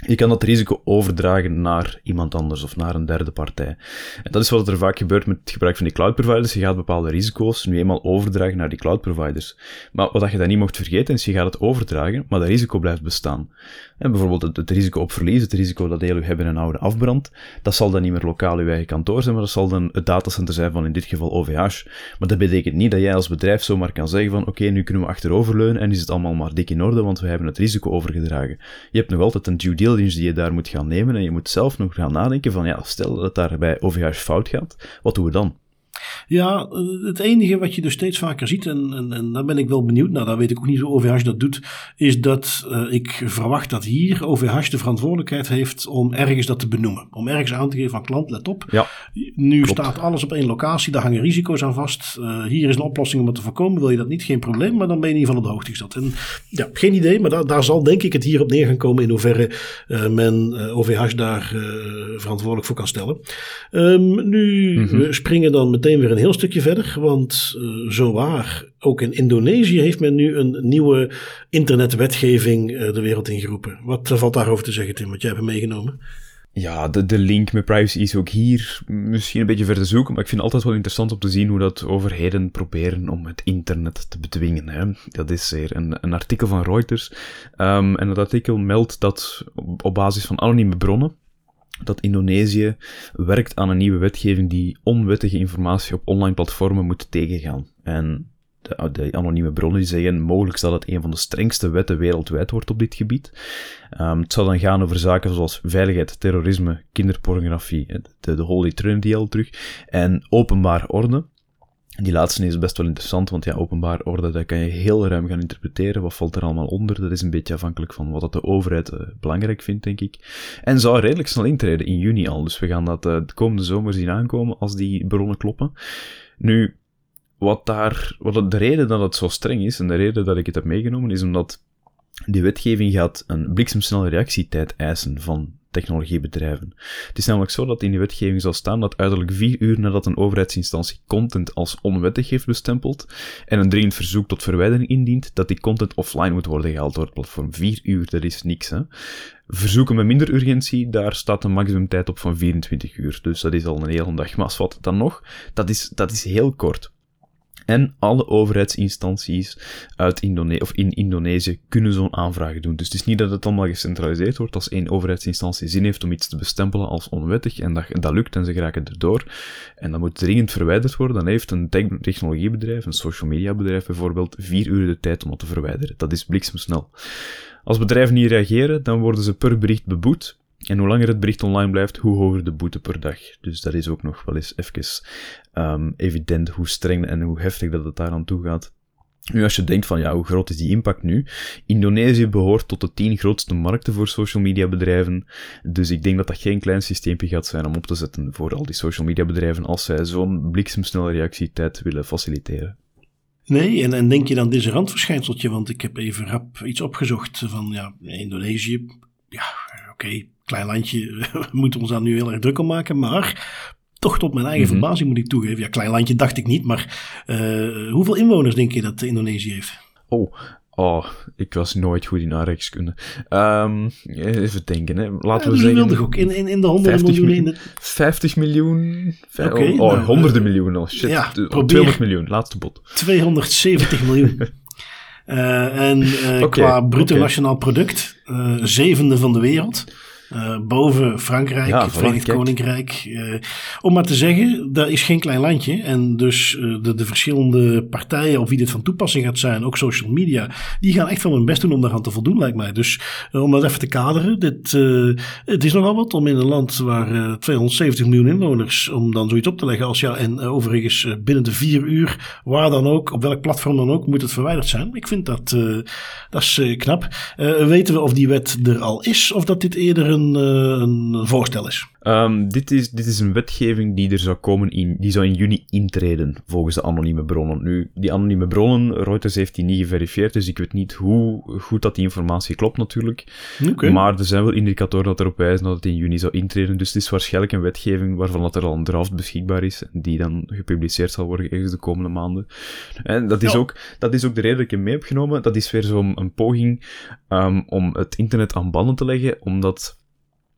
je kan dat risico overdragen naar iemand anders of naar een derde partij. En dat is wat er vaak gebeurt met het gebruik van die cloud providers. Je gaat bepaalde risico's nu eenmaal overdragen naar die cloud providers. Maar wat je dan niet mocht vergeten is, je gaat het overdragen, maar dat risico blijft bestaan. En bijvoorbeeld het, risico op verlies, het risico dat heel uw hebben en houden afbrandt, dat zal dan niet meer lokaal uw eigen kantoor zijn, maar dat zal dan het datacenter zijn van in dit geval OVH. Maar dat betekent niet dat jij als bedrijf zomaar kan zeggen van oké, nu kunnen we achteroverleunen en is het allemaal maar dik in orde, want we hebben het risico overgedragen. Je hebt nog altijd een due die je daar moet gaan nemen en je moet zelf nog gaan nadenken van ja, stel dat het daar bij OVH fout gaat, wat doen we dan? Ja, het enige wat je dus steeds vaker ziet, en, en, en daar ben ik wel benieuwd naar, daar weet ik ook niet hoe OVH dat doet, is dat uh, ik verwacht dat hier OVH de verantwoordelijkheid heeft om ergens dat te benoemen. Om ergens aan te geven van klant, let op. Ja, nu staat alles op één locatie, daar hangen risico's aan vast. Uh, hier is een oplossing om het te voorkomen. Wil je dat niet, geen probleem, maar dan ben je in ieder geval op de hoogte gesteld. En ja, geen idee, maar daar, daar zal denk ik het hier op neer gaan komen in hoeverre uh, men OVH daar verantwoordelijk voor kan stellen. Um, nu mm -hmm. springen dan meteen weer een heel stukje verder, want uh, zo waar, ook in Indonesië heeft men nu een nieuwe internetwetgeving uh, de wereld ingeroepen. Wat valt daarover te zeggen, Tim, wat jij hebt meegenomen? Ja, de, de link met privacy is ook hier misschien een beetje ver te zoeken, maar ik vind het altijd wel interessant om te zien hoe dat overheden proberen om het internet te bedwingen. Hè. Dat is er een, een artikel van Reuters, um, en dat artikel meldt dat op basis van anonieme bronnen, dat Indonesië werkt aan een nieuwe wetgeving die onwettige informatie op online platformen moet tegengaan. En de, de anonieme bronnen zeggen mogelijk dat het een van de strengste wetten wereldwijd wordt op dit gebied. Um, het zal dan gaan over zaken zoals veiligheid, terrorisme, kinderpornografie, de, de Holy Trinity al terug, en openbaar orde. Die laatste is best wel interessant, want ja, openbaar orde, dat kan je heel ruim gaan interpreteren. Wat valt er allemaal onder? Dat is een beetje afhankelijk van wat de overheid uh, belangrijk vindt, denk ik. En zou redelijk snel intreden, in juni al. Dus we gaan dat uh, de komende zomer zien aankomen als die bronnen kloppen. Nu, wat daar, wat de reden dat het zo streng is, en de reden dat ik het heb meegenomen, is omdat die wetgeving gaat een bliksemsnelle reactietijd eisen van technologiebedrijven. Het is namelijk zo dat in die wetgeving zal staan dat uiterlijk vier uur nadat een overheidsinstantie content als onwettig heeft bestempeld en een dringend verzoek tot verwijdering indient, dat die content offline moet worden gehaald door het platform. Vier uur, dat is niks, hè. Verzoeken met minder urgentie, daar staat een maximumtijd op van 24 uur. Dus dat is al een hele dag. Maar wat dan nog, dat is, dat is heel kort. En alle overheidsinstanties uit Indone of in Indonesië kunnen zo'n aanvraag doen. Dus het is niet dat het allemaal gecentraliseerd wordt. Als één overheidsinstantie zin heeft om iets te bestempelen als onwettig, en dat, lukt en ze geraken erdoor, en dat moet dringend verwijderd worden, dan heeft een technologiebedrijf, een social media bedrijf bijvoorbeeld, vier uur de tijd om dat te verwijderen. Dat is bliksemsnel. Als bedrijven niet reageren, dan worden ze per bericht beboet. En hoe langer het bericht online blijft, hoe hoger de boete per dag. Dus dat is ook nog wel eens even um, evident hoe streng en hoe heftig dat het daar aan toe gaat. Nu, als je denkt van, ja, hoe groot is die impact nu? Indonesië behoort tot de tien grootste markten voor social media bedrijven. Dus ik denk dat dat geen klein systeempje gaat zijn om op te zetten voor al die social media bedrijven als zij zo'n bliksemsnelle reactietijd willen faciliteren. Nee, en, en denk je dan deze randverschijnseltje? Want ik heb even rap iets opgezocht van, ja, Indonesië. Ja, oké, klein landje, we moeten ons daar nu heel erg druk om maken. Maar toch tot mijn eigen mhm. verbazing moet ik toegeven. Ja, klein landje dacht ik niet, maar uh, hoeveel inwoners denk je dat Indonesië heeft? Oh, Oh, ik was nooit goed in aardrijkskunde. Um, even denken, hè. Laten we zeggen... ook in, in, in de honderden miljoen. In de... 50 miljoen? Okay, oh, nou, honderden uh, miljoen al. Shit. Ja, 200 miljoen, laatste bot. 270 miljoen. Uh, en uh, qua bruto okay. nationaal product, zevende van de wereld. Uh, boven Frankrijk, ja, het Verenigd Koninkrijk. Uh, om maar te zeggen, dat is geen klein landje. En dus uh, de, de verschillende partijen, of wie dit van toepassing gaat zijn, ook social media, die gaan echt van hun best doen om daaraan te voldoen, lijkt mij. Dus om dat even te kaderen, dit, het is nogal wat om in een land waar 270 miljoen inwoners, om dan zoiets op te leggen als ja, en overigens binnen de vier uur, waar dan ook, op welk platform dan ook, moet het verwijderd zijn. Ik vind dat, dat is knap. weten we of die wet er al is, of dat dit eerder een een, eh, een voorstel is. Um, dit, is, dit is een wetgeving die er zou komen in, die zou in juni intreden, volgens de anonieme bronnen. Nu, die anonieme bronnen, Reuters heeft die niet geverifieerd, dus ik weet niet hoe goed dat die informatie klopt natuurlijk. Okay. Maar er zijn wel indicatoren dat erop wijzen dat het in juni zou intreden, dus het is waarschijnlijk een wetgeving waarvan dat er al een draft beschikbaar is, die dan gepubliceerd zal worden ergens de komende maanden. En dat is, ook, dat is ook de reden dat ik hem mee heb genomen. Dat is weer zo'n een poging um, om het internet aan banden te leggen, omdat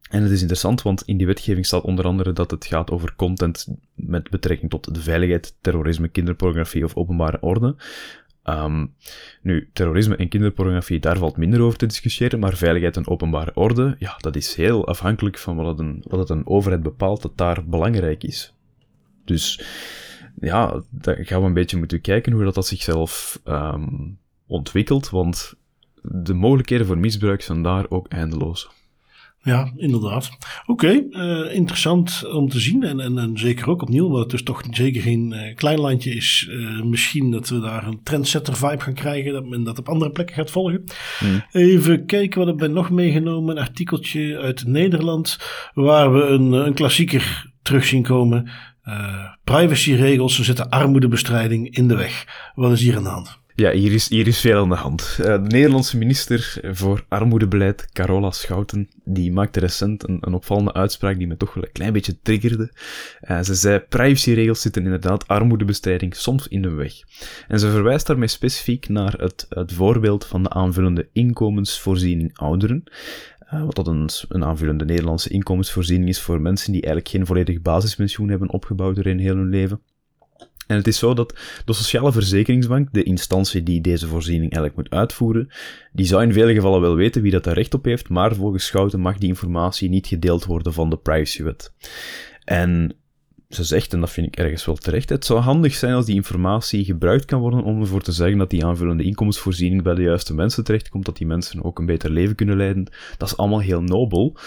en het is interessant, want in die wetgeving staat onder andere dat het gaat over content met betrekking tot de veiligheid, terrorisme, kinderpornografie of openbare orde. Um, nu, terrorisme en kinderpornografie, daar valt minder over te discussiëren, maar veiligheid en openbare orde, ja, dat is heel afhankelijk van wat het een, wat een overheid bepaalt dat daar belangrijk is. Dus ja, daar gaan we een beetje moeten kijken hoe dat, dat zichzelf um, ontwikkelt, want de mogelijkheden voor misbruik zijn daar ook eindeloos. Ja, inderdaad. Oké, okay, uh, interessant om te zien. En, en, en, zeker ook opnieuw, omdat het dus toch zeker geen uh, klein landje is. Uh, misschien dat we daar een trendsetter vibe gaan krijgen. Dat men dat op andere plekken gaat volgen. Hmm. Even kijken, wat hebben we nog meegenomen? Een artikeltje uit Nederland. Waar we een, een klassieker terug zien komen. privacyregels zetten armoedebestrijding in de weg. Wat is hier aan de hand? Ja, hier is, hier is veel aan de hand. Uh, de Nederlandse minister voor armoedebeleid, Carola Schouten, die maakte recent een, een opvallende uitspraak die me toch wel een klein beetje triggerde. Uh, ze zei, privacyregels zitten inderdaad armoedebestrijding soms in de weg. En ze verwijst daarmee specifiek naar het, het voorbeeld van de aanvullende inkomensvoorziening ouderen. Uh, wat dat een, een aanvullende Nederlandse inkomensvoorziening is voor mensen die eigenlijk geen volledig basispensioen hebben opgebouwd doorheen heel hun leven. En het is zo dat de Sociale Verzekeringsbank, de instantie die deze voorziening eigenlijk moet uitvoeren, die zou in vele gevallen wel weten wie dat daar recht op heeft, maar volgens Schouten mag die informatie niet gedeeld worden van de privacywet. En ze zegt, en dat vind ik ergens wel terecht, het zou handig zijn als die informatie gebruikt kan worden om ervoor te zeggen dat die aanvullende inkomensvoorziening bij de juiste mensen terechtkomt, dat die mensen ook een beter leven kunnen leiden. Dat is allemaal heel nobel.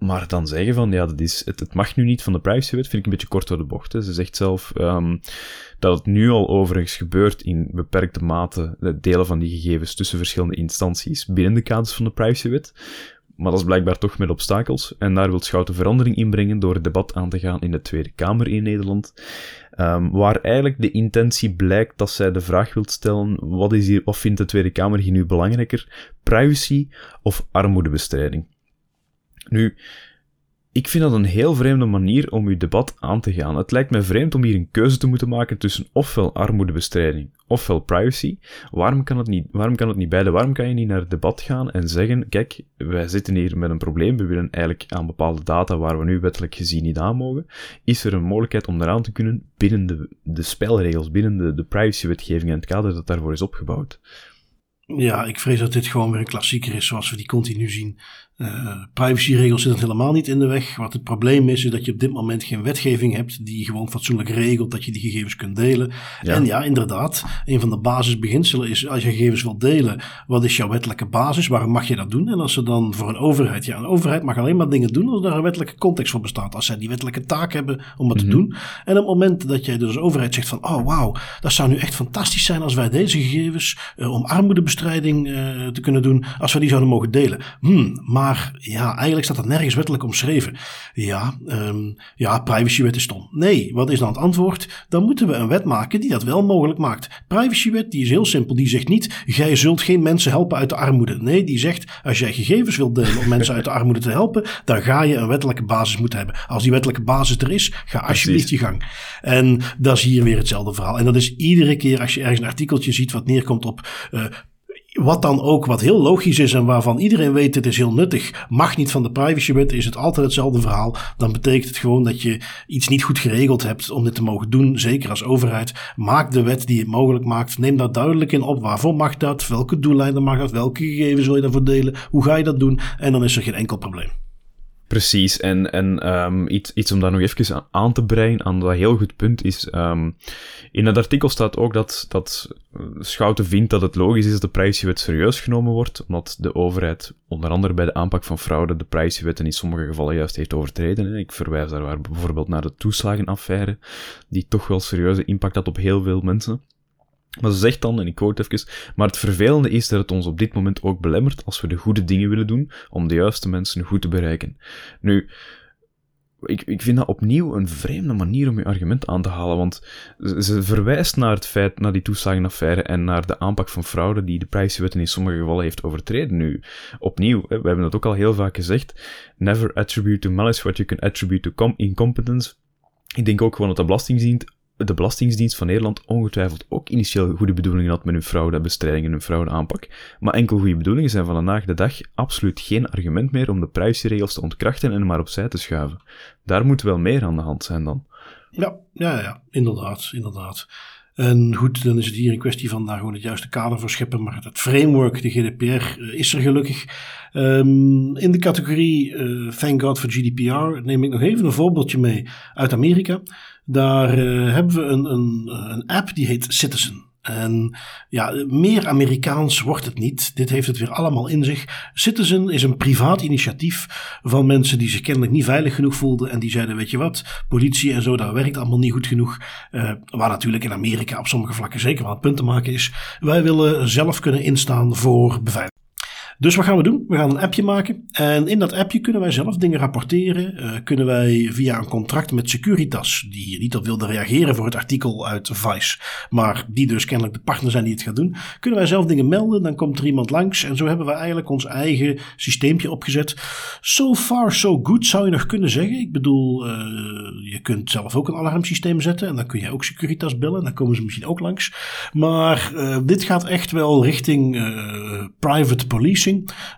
Maar dan zeggen van, ja, dat is, het, het mag nu niet van de privacywet, vind ik een beetje kort door de bocht. Hè. Ze zegt zelf um, dat het nu al overigens gebeurt in beperkte mate, het delen van die gegevens tussen verschillende instanties binnen de kaders van de privacywet. Maar dat is blijkbaar toch met obstakels. En daar wil Schouten verandering inbrengen door het debat aan te gaan in de Tweede Kamer in Nederland. Um, waar eigenlijk de intentie blijkt dat zij de vraag wilt stellen: wat is hier, of vindt de Tweede Kamer hier nu belangrijker? Privacy of armoedebestrijding? Nu, ik vind dat een heel vreemde manier om uw debat aan te gaan. Het lijkt me vreemd om hier een keuze te moeten maken tussen ofwel armoedebestrijding ofwel privacy. Waarom kan het niet, waarom kan het niet beide? Waarom kan je niet naar het debat gaan en zeggen, kijk, wij zitten hier met een probleem, we willen eigenlijk aan bepaalde data waar we nu wettelijk gezien niet aan mogen. Is er een mogelijkheid om eraan te kunnen binnen de, de spelregels, binnen de, de privacywetgeving en het kader dat daarvoor is opgebouwd? Ja, ik vrees dat dit gewoon weer een klassieker is zoals we die continu zien. Uh, privacyregels zitten helemaal niet in de weg. Wat het probleem is, is dat je op dit moment geen wetgeving hebt die gewoon fatsoenlijk regelt dat je die gegevens kunt delen. En ja, inderdaad, een van de basisbeginselen is als je gegevens wilt delen, wat is jouw wettelijke basis? Waarom mag je dat doen? En als ze dan voor een overheid, ja, een overheid mag alleen maar dingen doen als daar een wettelijke context voor bestaat. Als zij die wettelijke taak hebben om dat te mhm. doen. En op het moment dat jij dus als overheid zegt van, oh wauw, dat zou nu echt fantastisch zijn als wij deze gegevens uh, om armoedebestrijding uh, te kunnen doen, als we die zouden mogen delen. Hmm, maar maar ja, eigenlijk staat dat nergens wettelijk omschreven. Ja, um, ja, privacywet is stom. Nee, wat is dan het antwoord? Dan moeten we een wet maken die dat wel mogelijk maakt. Privacywet die is heel simpel. Die zegt niet, jij zult geen mensen helpen uit de armoede. Nee, die zegt, als jij gegevens wilt delen om mensen uit de armoede te helpen, dan ga je een wettelijke basis moeten hebben. Als die wettelijke basis er is, ga alsjeblieft je gang. En dat is hier weer hetzelfde verhaal. En dat is iedere keer als je ergens een artikeltje ziet wat neerkomt op uh, wat dan ook, wat heel logisch is en waarvan iedereen weet het is heel nuttig, mag niet van de privacywet, is het altijd hetzelfde verhaal. Dan betekent het gewoon dat je iets niet goed geregeld hebt om dit te mogen doen, zeker als overheid. Maak de wet die het mogelijk maakt. Neem daar duidelijk in op. Waarvoor mag dat? Welke doeleinden mag dat? Welke gegevens wil je daarvoor delen? Hoe ga je dat doen? En dan is er geen enkel probleem. Precies, en, en um, iets, iets om daar nog even aan te breien, aan dat heel goed punt, is um, in het artikel staat ook dat, dat Schouten vindt dat het logisch is dat de privacywet serieus genomen wordt, omdat de overheid onder andere bij de aanpak van fraude de privacywetten in sommige gevallen juist heeft overtreden. Ik verwijs daar bijvoorbeeld naar de toeslagenaffaire, die toch wel serieuze impact had op heel veel mensen. Maar ze zegt dan, en ik quote even, maar het vervelende is dat het ons op dit moment ook belemmert als we de goede dingen willen doen om de juiste mensen goed te bereiken. Nu, ik, ik vind dat opnieuw een vreemde manier om je argument aan te halen, want ze verwijst naar het feit, naar die toeslagenaffaire en naar de aanpak van fraude die de privacywetten in sommige gevallen heeft overtreden. Nu, opnieuw, we hebben dat ook al heel vaak gezegd, never attribute to malice what you can attribute to incompetence. Ik denk ook gewoon dat de Belastingdienst de Belastingdienst van Nederland ongetwijfeld ook initieel goede bedoelingen had met hun fraudebestrijding en hun fraudeaanpak. Maar enkel goede bedoelingen zijn vandaag de dag absoluut geen argument meer om de privacyregels te ontkrachten en maar opzij te schuiven. Daar moet wel meer aan de hand zijn dan. Ja, ja, ja, inderdaad, inderdaad. En goed, dan is het hier een kwestie van daar gewoon het juiste kader voor scheppen. Maar het framework, de GDPR, eh, is er gelukkig. Um, in de categorie uh, Thank God for GDPR neem ik nog even een voorbeeldje mee uit Amerika. Daar uh, hebben we een, een, een app die heet Citizen. En ja, meer Amerikaans wordt het niet. Dit heeft het weer allemaal in zich. Citizen is een privaat initiatief van mensen die zich kennelijk niet veilig genoeg voelden. En die zeiden: Weet je wat, politie en zo, dat werkt allemaal niet goed genoeg. Uh, waar natuurlijk in Amerika op sommige vlakken zeker wel een punt te maken is. Wij willen zelf kunnen instaan voor beveiliging. Dus wat gaan we doen? We gaan een appje maken. En in dat appje kunnen wij zelf dingen rapporteren. Uh, kunnen wij via een contract met Securitas, die niet op wilde reageren voor het artikel uit Vice, maar die dus kennelijk de partner zijn die het gaat doen, kunnen wij zelf dingen melden. Dan komt er iemand langs. En zo hebben we eigenlijk ons eigen systeempje opgezet. So far, so good zou je nog kunnen zeggen. Ik bedoel, uh, je kunt zelf ook een alarmsysteem zetten. En dan kun je ook Securitas bellen. Dan komen ze misschien ook langs. Maar uh, dit gaat echt wel richting private policing.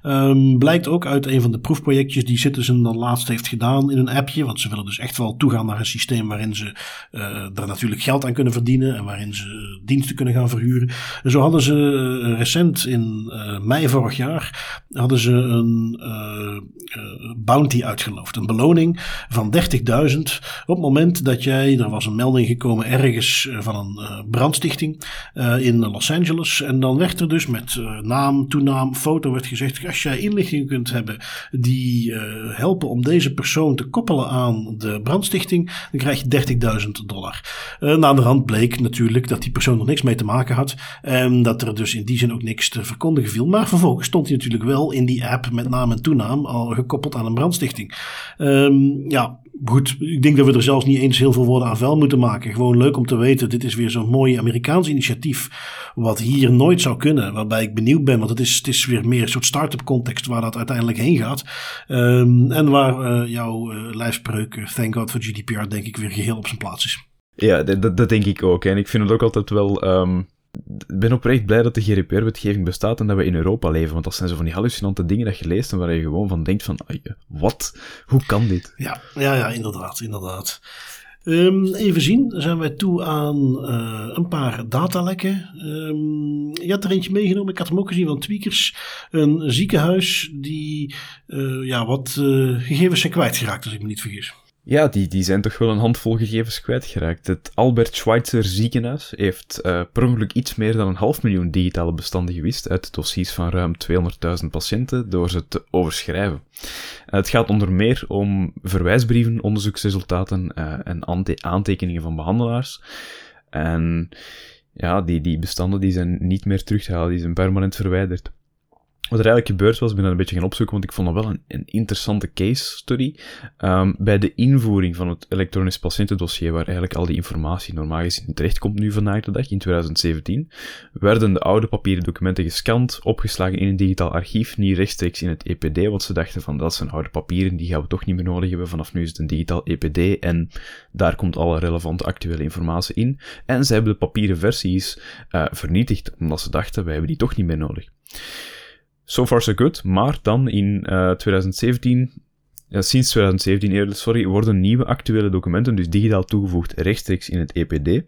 Um, blijkt ook uit een van de proefprojectjes die Citizen dan laatst heeft gedaan in een appje. Want ze willen dus echt wel toegaan naar een systeem waarin ze uh, er natuurlijk geld aan kunnen verdienen. En waarin ze diensten kunnen gaan verhuren. En zo hadden ze uh, recent in uh, mei vorig jaar hadden ze een bounty uitgeloofd. Een beloning van 30.000 op het moment dat jij, er was een melding gekomen ergens van een brandstichting in Los Angeles. En dan werd er dus met naam, toenaam, foto gezegd, als jij inlichtingen kunt hebben die uh, helpen om deze persoon te koppelen aan de brandstichting, dan krijg je 30.000 dollar. Uh, na de rand bleek natuurlijk dat die persoon er niks mee te maken had en dat er dus in die zin ook niks te verkondigen viel. Maar vervolgens stond hij natuurlijk wel in die app met naam en toenaam al gekoppeld aan een brandstichting. Um, ja, goed, ik denk dat we er zelfs niet eens heel veel woorden aan vuil moeten maken. Gewoon leuk om te weten, dit is weer zo'n mooi Amerikaans initiatief wat hier nooit zou kunnen. Waarbij ik benieuwd ben, want het is, het is weer meer een soort start-up context waar dat uiteindelijk heen gaat. Ehm, en waar jouw lijfspreuk, thank God for GDPR, denk ik weer geheel op zijn plaats is. Ja, dat, dat denk ik ook. En ik vind het ook altijd wel... Um ik ben oprecht blij dat de GDPR-wetgeving bestaat en dat we in Europa leven. Want dat zijn zo van die hallucinante dingen dat je leest en waar je gewoon van denkt van, wat? Hoe kan dit? Ja, ja, ja inderdaad, inderdaad. Um, even zien, zijn wij toe aan uh, een paar datalekken. Um, je had er eentje meegenomen, ik had hem ook gezien van Tweakers. Een ziekenhuis die uh, ja, wat uh, gegevens zijn kwijtgeraakt, als ik me niet vergis. Ja, die, die zijn toch wel een handvol gegevens kwijtgeraakt. Het Albert Schweitzer ziekenhuis heeft uh, per ongeluk iets meer dan een half miljoen digitale bestanden gewist uit dossiers van ruim 200.000 patiënten door ze te overschrijven. het gaat onder meer om verwijsbrieven, onderzoeksresultaten uh, en aantekeningen van behandelaars. En ja, die, die bestanden die zijn niet meer terug te halen, die zijn permanent verwijderd. Wat er eigenlijk gebeurd was, ik ben dat een beetje gaan opzoeken, want ik vond dat wel een, een interessante case study. Um, bij de invoering van het elektronisch patiëntendossier, waar eigenlijk al die informatie normaal gezien terecht komt nu vandaag de dag, in 2017, werden de oude papieren documenten gescand, opgeslagen in een digitaal archief, niet rechtstreeks in het EPD, want ze dachten van dat zijn oude papieren, die gaan we toch niet meer nodig hebben, vanaf nu is het een digitaal EPD en daar komt alle relevante actuele informatie in. En ze hebben de papieren versies uh, vernietigd, omdat ze dachten, wij hebben die toch niet meer nodig. So far so good, maar dan in uh, eh, 2017, ja, sinds 2017 eerder, sorry, worden nieuwe actuele documenten dus digitaal toegevoegd rechtstreeks in het EPD.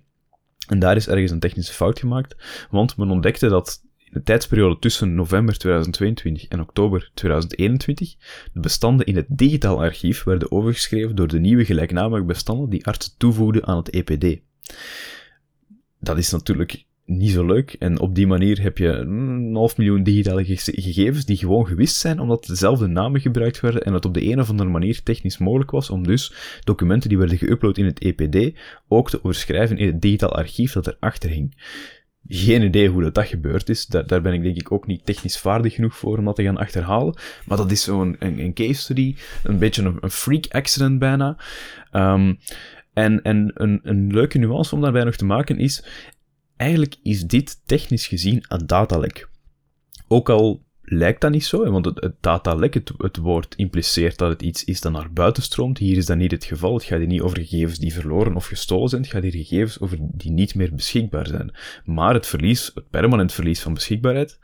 En daar is ergens een technische fout gemaakt, want men ontdekte dat in de tijdsperiode tussen november 2022 en oktober 2021 de bestanden in het digitaal archief werden overgeschreven door de nieuwe gelijknamige bestanden die artsen toevoegden aan het EPD. Dat is natuurlijk niet zo leuk. En op die manier heb je een half miljoen digitale gegevens die gewoon gewist zijn, omdat dezelfde namen gebruikt werden en het op de een of andere manier technisch mogelijk was om dus documenten die werden geüpload in het EPD ook te overschrijven in het digitaal archief dat erachter hing. Geen idee hoe dat, dat gebeurd is. Daar, ben ik denk ik ook niet technisch vaardig genoeg voor om dat te gaan achterhalen. Maar dat is zo'n een, een, case study, een beetje een, een freak accident bijna. Um, en, en een, een leuke nuance om daarbij nog te maken is, eigenlijk is dit technisch gezien een datalek. Ook al lijkt dat niet zo, want het, datalek, het, het, woord impliceert dat het iets is dat naar buiten stroomt. Hier is dat niet het geval. Het gaat hier niet over gegevens die verloren of gestolen zijn. Het gaat hier gegevens over die niet meer beschikbaar zijn. Maar het verlies, het permanent verlies van beschikbaarheid,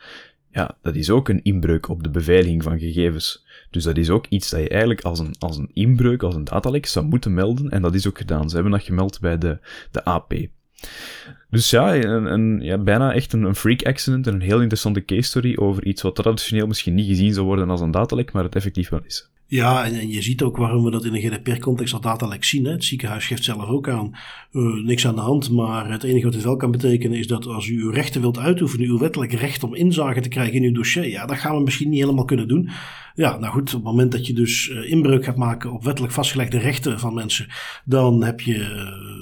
ja, dat is ook een inbreuk op de beveiliging van gegevens. Dus dat is ook iets dat je eigenlijk als een, als een inbreuk, als een datalek zou moeten melden. En dat is ook gedaan. Ze hebben dat gemeld bij de, de AP. Dus ja, een, een, ja bijna echt een, een, freak accident en een heel interessante case story over iets wat traditioneel misschien niet gezien zou worden als een datalek, maar het effectief wel is. Ja, en, je ziet ook waarom we dat in een GDPR-context als datalek zien. Hè. Het ziekenhuis geeft zelf ook aan, uh, niks aan de hand. Maar het enige wat het wel kan betekenen is dat als u uw rechten wilt uitoefenen, uw wettelijk recht om inzage te krijgen in uw dossier, ja, dat gaan we misschien niet helemaal kunnen doen. Ja, nou goed, op het moment dat je dus uh, inbreuk gaat maken op wettelijk vastgelegde rechten van mensen, dan heb je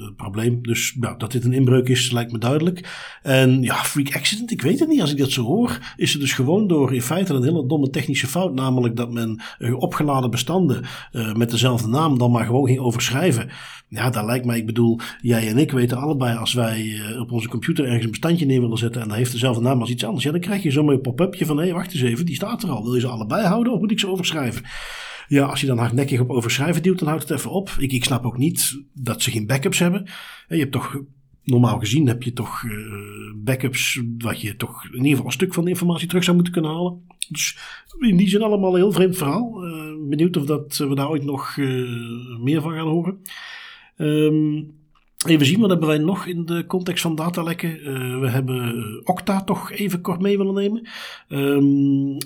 een probleem. Dus nou, dat dit een inbreuk is, lijkt me duidelijk. En ja, freak accident, ik weet het niet. Als ik dat zo hoor, is het dus gewoon door in feite een hele domme technische fout, namelijk dat men opgeladen bestanden met dezelfde naam dan maar gewoon ging overschrijven. Ja, dat lijkt mij, ik bedoel, jij en ik weten allebei als wij uh, op onze computer ergens een bestandje neer willen zetten en dat heeft dezelfde naam als iets anders. Ja, dan krijg je een pop-upje van hé, hey, wacht eens even, die staat er al. Wil je ze allebei houden of moet ik ze overschrijven? Ja, als je dan hardnekkig op overschrijven duwt, dan houdt het even op. Ik, ik snap ook niet dat ze geen backups hebben. Je hebt toch normaal gezien heb je toch uh, backups wat je toch in ieder geval een stuk van de informatie terug zou moeten kunnen halen. Dus in die zin allemaal een heel vreemd verhaal. Uh, benieuwd of dat, we daar ooit nog meer van gaan horen. Even zien, wat hebben wij nog in de context van datalekken? Uh, we hebben Okta toch even kort mee willen nemen. Um,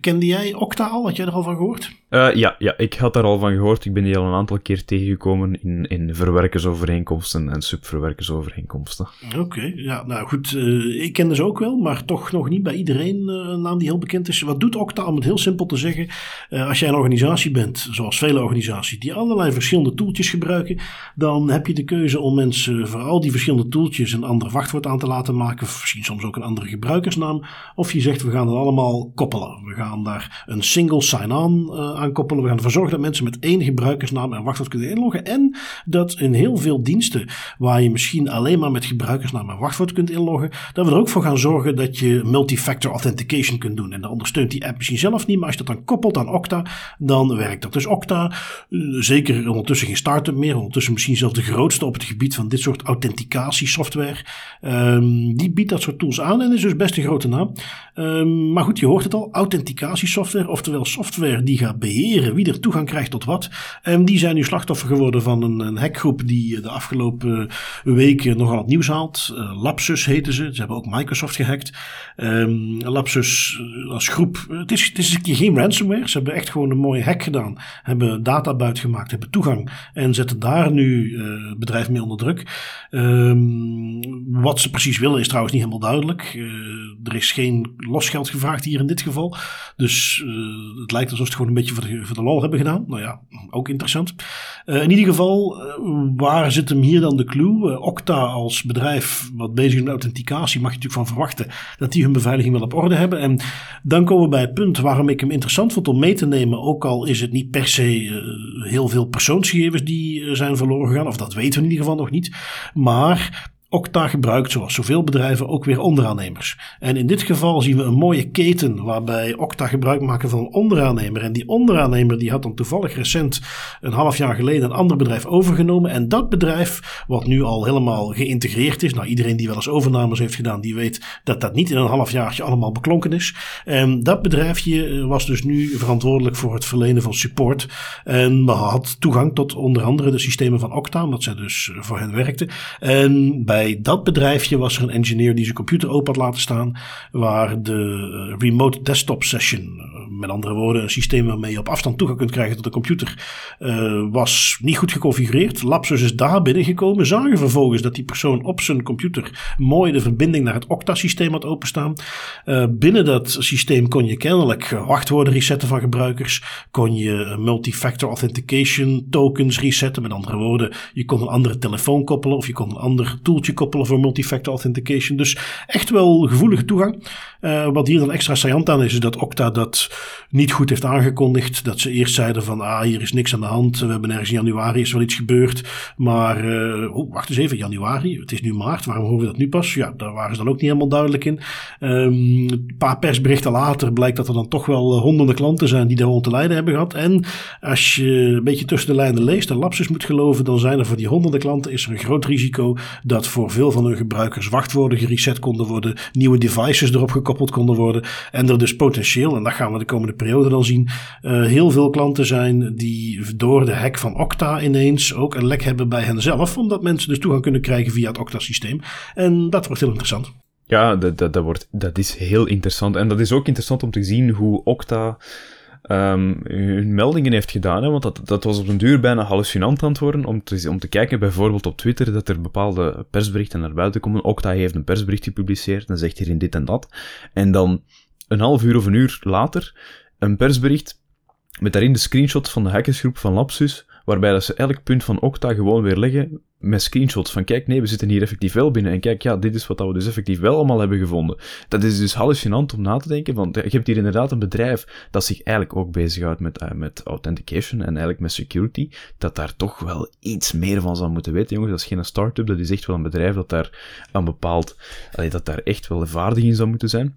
kende jij Okta al? Had jij er al van gehoord? Uh, ja, ja, ik had daar al van gehoord. Ik ben die al een aantal keer tegengekomen in, in verwerkersovereenkomsten en subverwerkersovereenkomsten. Oké, ja, nou goed. Uh, ik kende ze ook wel, maar toch nog niet bij iedereen een naam die heel bekend is. Wat doet Okta? Om het heel simpel te zeggen. als jij een organisatie bent, zoals vele organisaties, die allerlei verschillende toeltjes gebruiken, dan heb je de keuze om mensen voor al die verschillende toeltjes een ander wachtwoord aan te laten maken. Misschien soms ook een andere gebruikersnaam. Of je zegt, we gaan het allemaal koppelen. We gaan daar een single sign-on uh, aankoppelen. We gaan ervoor zorgen dat mensen met één gebruikersnaam en wachtwoord kunnen inloggen. En dat in heel veel diensten waar je misschien alleen maar met gebruikersnaam en wachtwoord kunt inloggen, dat we er ook voor gaan zorgen dat je multifactor authentication kunt doen. En dat ondersteunt die app misschien zelf niet, maar als je dat dan koppelt aan Okta, dan werkt dat. Dus Okta, eh, zeker ondertussen geen start-up meer, ondertussen misschien zelfs de grootste op het gebied van dit soort authenticatiesoftware. Um, die biedt dat soort tools aan en is dus best een grote naam. Um, maar goed, je hoort het al, authenticatiesoftware, oftewel software die gaat beheren wie er toegang krijgt tot wat. En die zijn nu slachtoffer geworden van een, een hackgroep die de afgelopen weken nogal het nieuws haalt. Uh, Lapsus heten ze. Ze hebben ook Microsoft gehackt. Um, Lapsus als groep, het is, het is een keer geen ransomware. Ze hebben echt gewoon een mooie hack gedaan. Hebben data buiten gemaakt, hebben toegang. En zetten daar nu uh, bedrijf mee onder druk. Um, wat ze precies willen is trouwens niet helemaal duidelijk. Er is geen losgeld gevraagd hier in dit geval. Dus uh, het lijkt alsof ze het gewoon een beetje voor de, lol hebben gedaan. Nou ja, ook interessant. in ieder geval, waar zit hem hier dan de clue? Okta als bedrijf wat bezig is met authenticatie mag je natuurlijk van verwachten dat die hun beveiliging wel op orde hebben. En dan komen we bij het punt waarom ik hem interessant vond om mee te nemen. Ook al is het niet per se heel veel persoonsgegevens die zijn verloren gegaan. Of dat weten we in ieder geval nog niet. Maar Okta gebruikt, zoals zoveel bedrijven, ook weer onderaannemers. En in dit geval zien we een mooie keten waarbij Okta gebruik maken van een onderaannemer. En die onderaannemer die had dan toevallig recent een half jaar geleden een ander bedrijf overgenomen. En dat bedrijf, wat nu al helemaal geïntegreerd is. Nou, iedereen die wel eens overnames heeft gedaan, die weet dat dat niet in een half jaartje allemaal beklonken is. En dat bedrijfje eh, was dus nu verantwoordelijk voor het verlenen van support. En had toegang tot onder andere de systemen van Okta, omdat zij dus voor hen werkte. En bij bij dat bedrijfje was er een engineer die zijn computer open had laten staan. Waar de eh, remote desktop session, eh, met andere woorden, een systeem waarmee je op afstand toegang kunt krijgen tot de computer, uh, was niet goed geconfigureerd. Lapsus is daar binnengekomen. Zagen vervolgens dat die persoon op zijn computer mooi de verbinding naar het Okta-systeem had openstaan. Binnen dat systeem kon je kennelijk wachtwoorden resetten van gebruikers. Kon je multi-factor authentication tokens resetten. Met andere woorden, je kon een andere telefoon koppelen of je kon een ander koppelen voor multifactor authentication. Dus echt wel gevoelige toegang. Uh, wat hier dan extra saillant aan is, is dat Okta dat niet goed heeft aangekondigd. Dat ze eerst zeiden van, ah, hier is niks aan de hand. We hebben ergens in januari is wel iets gebeurd. Maar, uh, oh, wacht eens even, januari. Het is nu maart. Waarom horen we dat nu pas? Ja, daar waren ze dan ook niet helemaal duidelijk in. Um, een paar persberichten later blijkt dat er dan toch wel honderden klanten zijn die daaronder te lijden hebben gehad. En als je een beetje tussen de lijnen leest en lapsus moet geloven, dan zijn er voor die honderden klanten is er een groot risico dat voor veel van hun gebruikers wachtwoorden gereset konden worden, nieuwe devices erop gekoppeld konden worden. En er dus potentieel, en dat gaan we de komende periode dan zien, uh, heel veel klanten zijn die door de hack van Okta ineens ook een lek hebben bij henzelf, omdat mensen dus toegang kunnen krijgen via het Okta-systeem. En dat wordt heel interessant. Ja, dat, dat, dat, wordt, dat is heel interessant. En dat is ook interessant om te zien hoe Okta um, hun meldingen heeft gedaan. Hè, want dat, dat was op een duur bijna hallucinant aan worden. Om te, om te kijken bijvoorbeeld op Twitter dat er bepaalde persberichten naar buiten komen. Okta heeft een persbericht gepubliceerd en zegt hierin dit en dat. En dan een half uur of een uur later een persbericht met daarin de screenshot van de hackersgroep van Lapsus waarbij dat ze elk punt van Okta gewoon weer leggen met screenshots van kijk, nee, we zitten hier effectief wel binnen en kijk, ja, dit is wat we dus effectief wel allemaal hebben gevonden. Dat is dus hallucinant om na te denken, want je hebt hier inderdaad een bedrijf dat zich eigenlijk ook bezighoudt met, uh, met authentication en eigenlijk met security, dat daar toch wel iets meer van zou moeten weten, jongens. Dat is geen start-up, dat is echt wel een bedrijf dat daar een bepaald, dat daar echt wel vaardig in zou moeten zijn.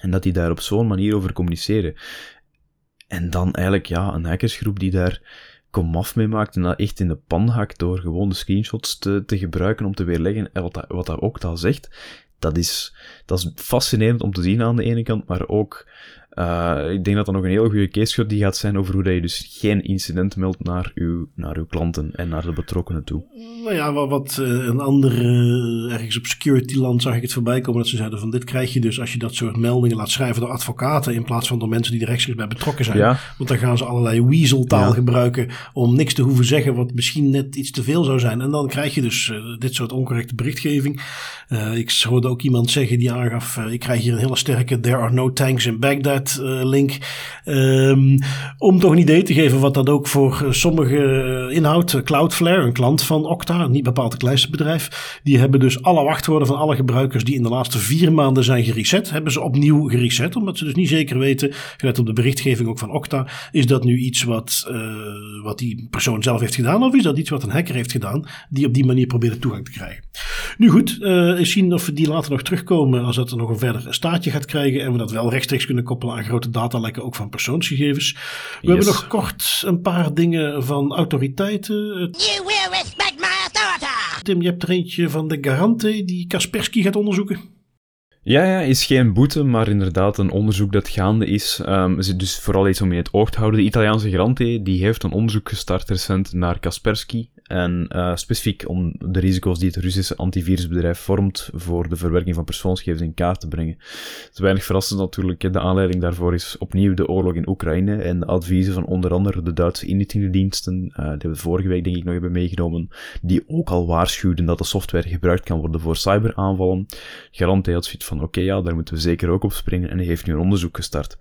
En dat die daar op zo'n manier over communiceren. En dan eigenlijk, ja, een hackersgroep die daar komaf mee maakt en dat echt in de pan hakt door gewoon de screenshots te, te gebruiken om te weerleggen wat dat, wat dat ook al zegt. Dat is, dat is fascinerend om te zien aan de ene kant, maar ook uh, ik denk dat dat nog een hele goede case die gaat zijn over hoe dat je dus geen incident meldt naar uw, naar uw klanten en naar de betrokkenen toe. Nou ja, wat, wat uh, een ander, uh, ergens op security land zag ik het voorbij komen dat ze zeiden van dit krijg je dus als je dat soort meldingen laat schrijven door advocaten in plaats van door mensen die er rechtstreeks bij betrokken zijn. Ja. Want dan gaan ze allerlei weaseltaal ja. gebruiken om niks te hoeven zeggen wat misschien net iets te veel zou zijn. En dan krijg je dus dit soort oncorrecte berichtgeving. ik hoorde ook iemand zeggen die aangaf, ik krijg hier een hele sterke there are no tanks in Baghdad internetlink. Um, om toch een idee te geven wat dat ook voor sommige inhoudt. Cloudflare, een klant van Okta, niet bepaald het kleinste bedrijf. Die hebben dus alle wachtwoorden van alle gebruikers die in de laatste vier maanden zijn gereset, hebben ze opnieuw gereset. Omdat ze dus niet zeker weten, gelet op de berichtgeving ook van Okta, is dat nu iets wat, wat die persoon zelf heeft gedaan of is dat iets wat een hacker heeft gedaan die op die manier probeerde toegang te krijgen. Nu goed, uh, zien of we die later nog terugkomen als dat er nog een verder staatje gaat krijgen en we dat wel rechtstreeks kunnen koppelen aan grote datalekken ook van persoonsgegevens. We hebben nog kort een paar dingen van autoriteiten. You will respect my authority! Tim, je hebt er eentje van de Garante die Kaspersky gaat onderzoeken. Ja, ja, is geen boete, maar inderdaad een onderzoek dat gaande is. Um, dus vooral iets om in het oog te houden. De Italiaanse Grante die heeft een onderzoek gestart recent naar Kaspersky. En uh, specifiek om de risico's die het Russische antivirusbedrijf vormt voor de verwerking van persoonsgegevens in kaart te brengen. Het is weinig verrassend natuurlijk. De aanleiding daarvoor is opnieuw de oorlog in Oekraïne en de adviezen van onder andere de Duitse inlichtingendiensten, uh, die we vorige week denk ik nog hebben meegenomen, die ook al waarschuwden dat de software gebruikt kan worden voor cyberaanvallen. Garante had zoiets van oké, ja, daar moeten we zeker ook op springen en hij heeft nu een onderzoek gestart.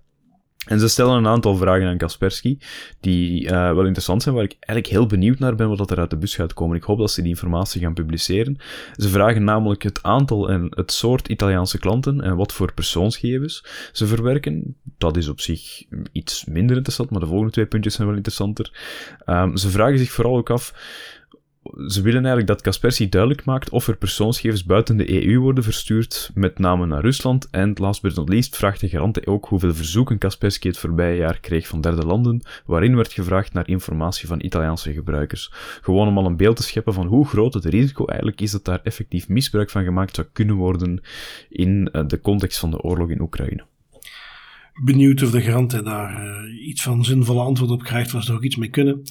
En ze stellen een aantal vragen aan Kaspersky, die uh, wel interessant zijn, waar ik eigenlijk heel benieuwd naar ben wat er uit de bus gaat komen. Ik hoop dat ze die informatie gaan publiceren. Ze vragen namelijk het aantal en het soort Italiaanse klanten en wat voor persoonsgegevens ze verwerken. Dat is op zich iets minder interessant, maar de volgende twee puntjes zijn wel interessanter. Um, ze vragen zich vooral ook af ze willen eigenlijk dat Kaspersky duidelijk maakt of er persoonsgegevens buiten de EU worden verstuurd, met name naar Rusland. En last but not least vraagt de garante ook hoeveel verzoeken Kaspersky het voorbije jaar kreeg van derde landen, waarin werd gevraagd naar informatie van Italiaanse gebruikers. Gewoon om al een beeld te scheppen van hoe groot het risico eigenlijk is dat daar effectief misbruik van gemaakt zou kunnen worden in eh, de context van de oorlog in Oekraïne benieuwd of de garant daar uh, iets van zinvolle antwoord op krijgt, was er ook iets mee kunnen.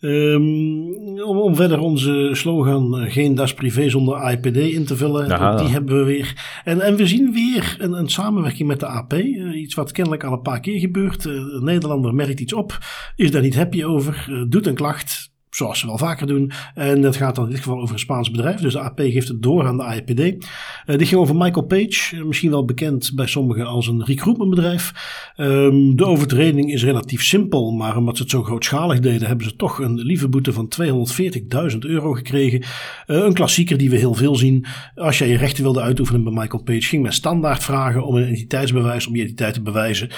Um, om, om, verder onze slogan uh, geen das privé zonder IPD in te vullen. Die hebben we weer. En, en we zien weer een, een samenwerking met de AP. Uh, iets wat kennelijk al een paar keer gebeurt. een Nederlander merkt iets op, is daar niet happy over, doet een klacht zoals ze wel vaker doen. En dat gaat dan in dit geval over een Spaans bedrijf. Dus de AP geeft het door aan de AIPD. Uh, eh, dit ging over Michael Page, eh, misschien wel bekend bij sommigen als een recruitmentbedrijf. Um, de overtreding is relatief simpel, maar omdat ze het zo grootschalig deden, hebben ze toch een lieve boete van 240.000 euro gekregen. Uh, een klassieker die we heel veel zien. Als jij je rechten wilde uitoefenen bij Michael Page, ging men standaard vragen om een identiteitsbewijs, om je identiteit te bewijzen.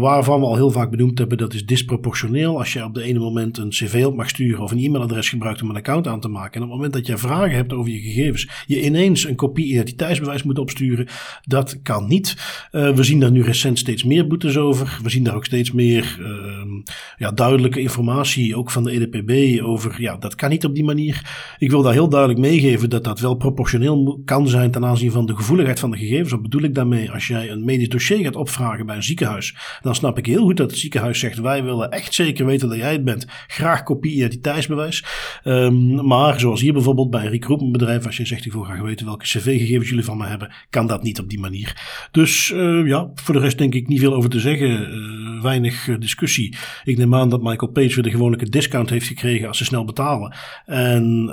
Waarvan we al heel vaak benoemd hebben, dat is disproportioneel. Als je op de ene moment een cv op mag sturen of een e-mailadres gebruikt om een account aan te maken. En op het moment dat je vragen hebt over je gegevens, je ineens een kopie identiteitsbewijs moet opsturen, dat kan niet. Uh, we zien daar nu recent steeds meer boetes over. We zien daar ook steeds meer uh, ja, duidelijke informatie, ook van de EDPB, over ja, dat kan niet op die manier. Ik wil daar heel duidelijk meegeven dat dat wel proportioneel kan zijn ten aanzien van de gevoeligheid van de gegevens. Wat bedoel ik daarmee? Als jij een medisch dossier gaat opvragen bij een ziekenhuis, dan snap ik heel goed dat het ziekenhuis zegt: wij willen echt zeker weten dat jij het bent. Graag kopie identiteitsbewijs. Um, maar zoals hier bijvoorbeeld bij een recruitmentbedrijf, als je zegt ik wil graag weten welke cv-gegevens jullie van me hebben, kan dat niet op die manier. Dus uh, ja, voor de rest denk ik niet veel over te zeggen. Uh, weinig uh, discussie. Ik neem aan dat Michael Page weer de gewone discount heeft gekregen als ze snel betalen. En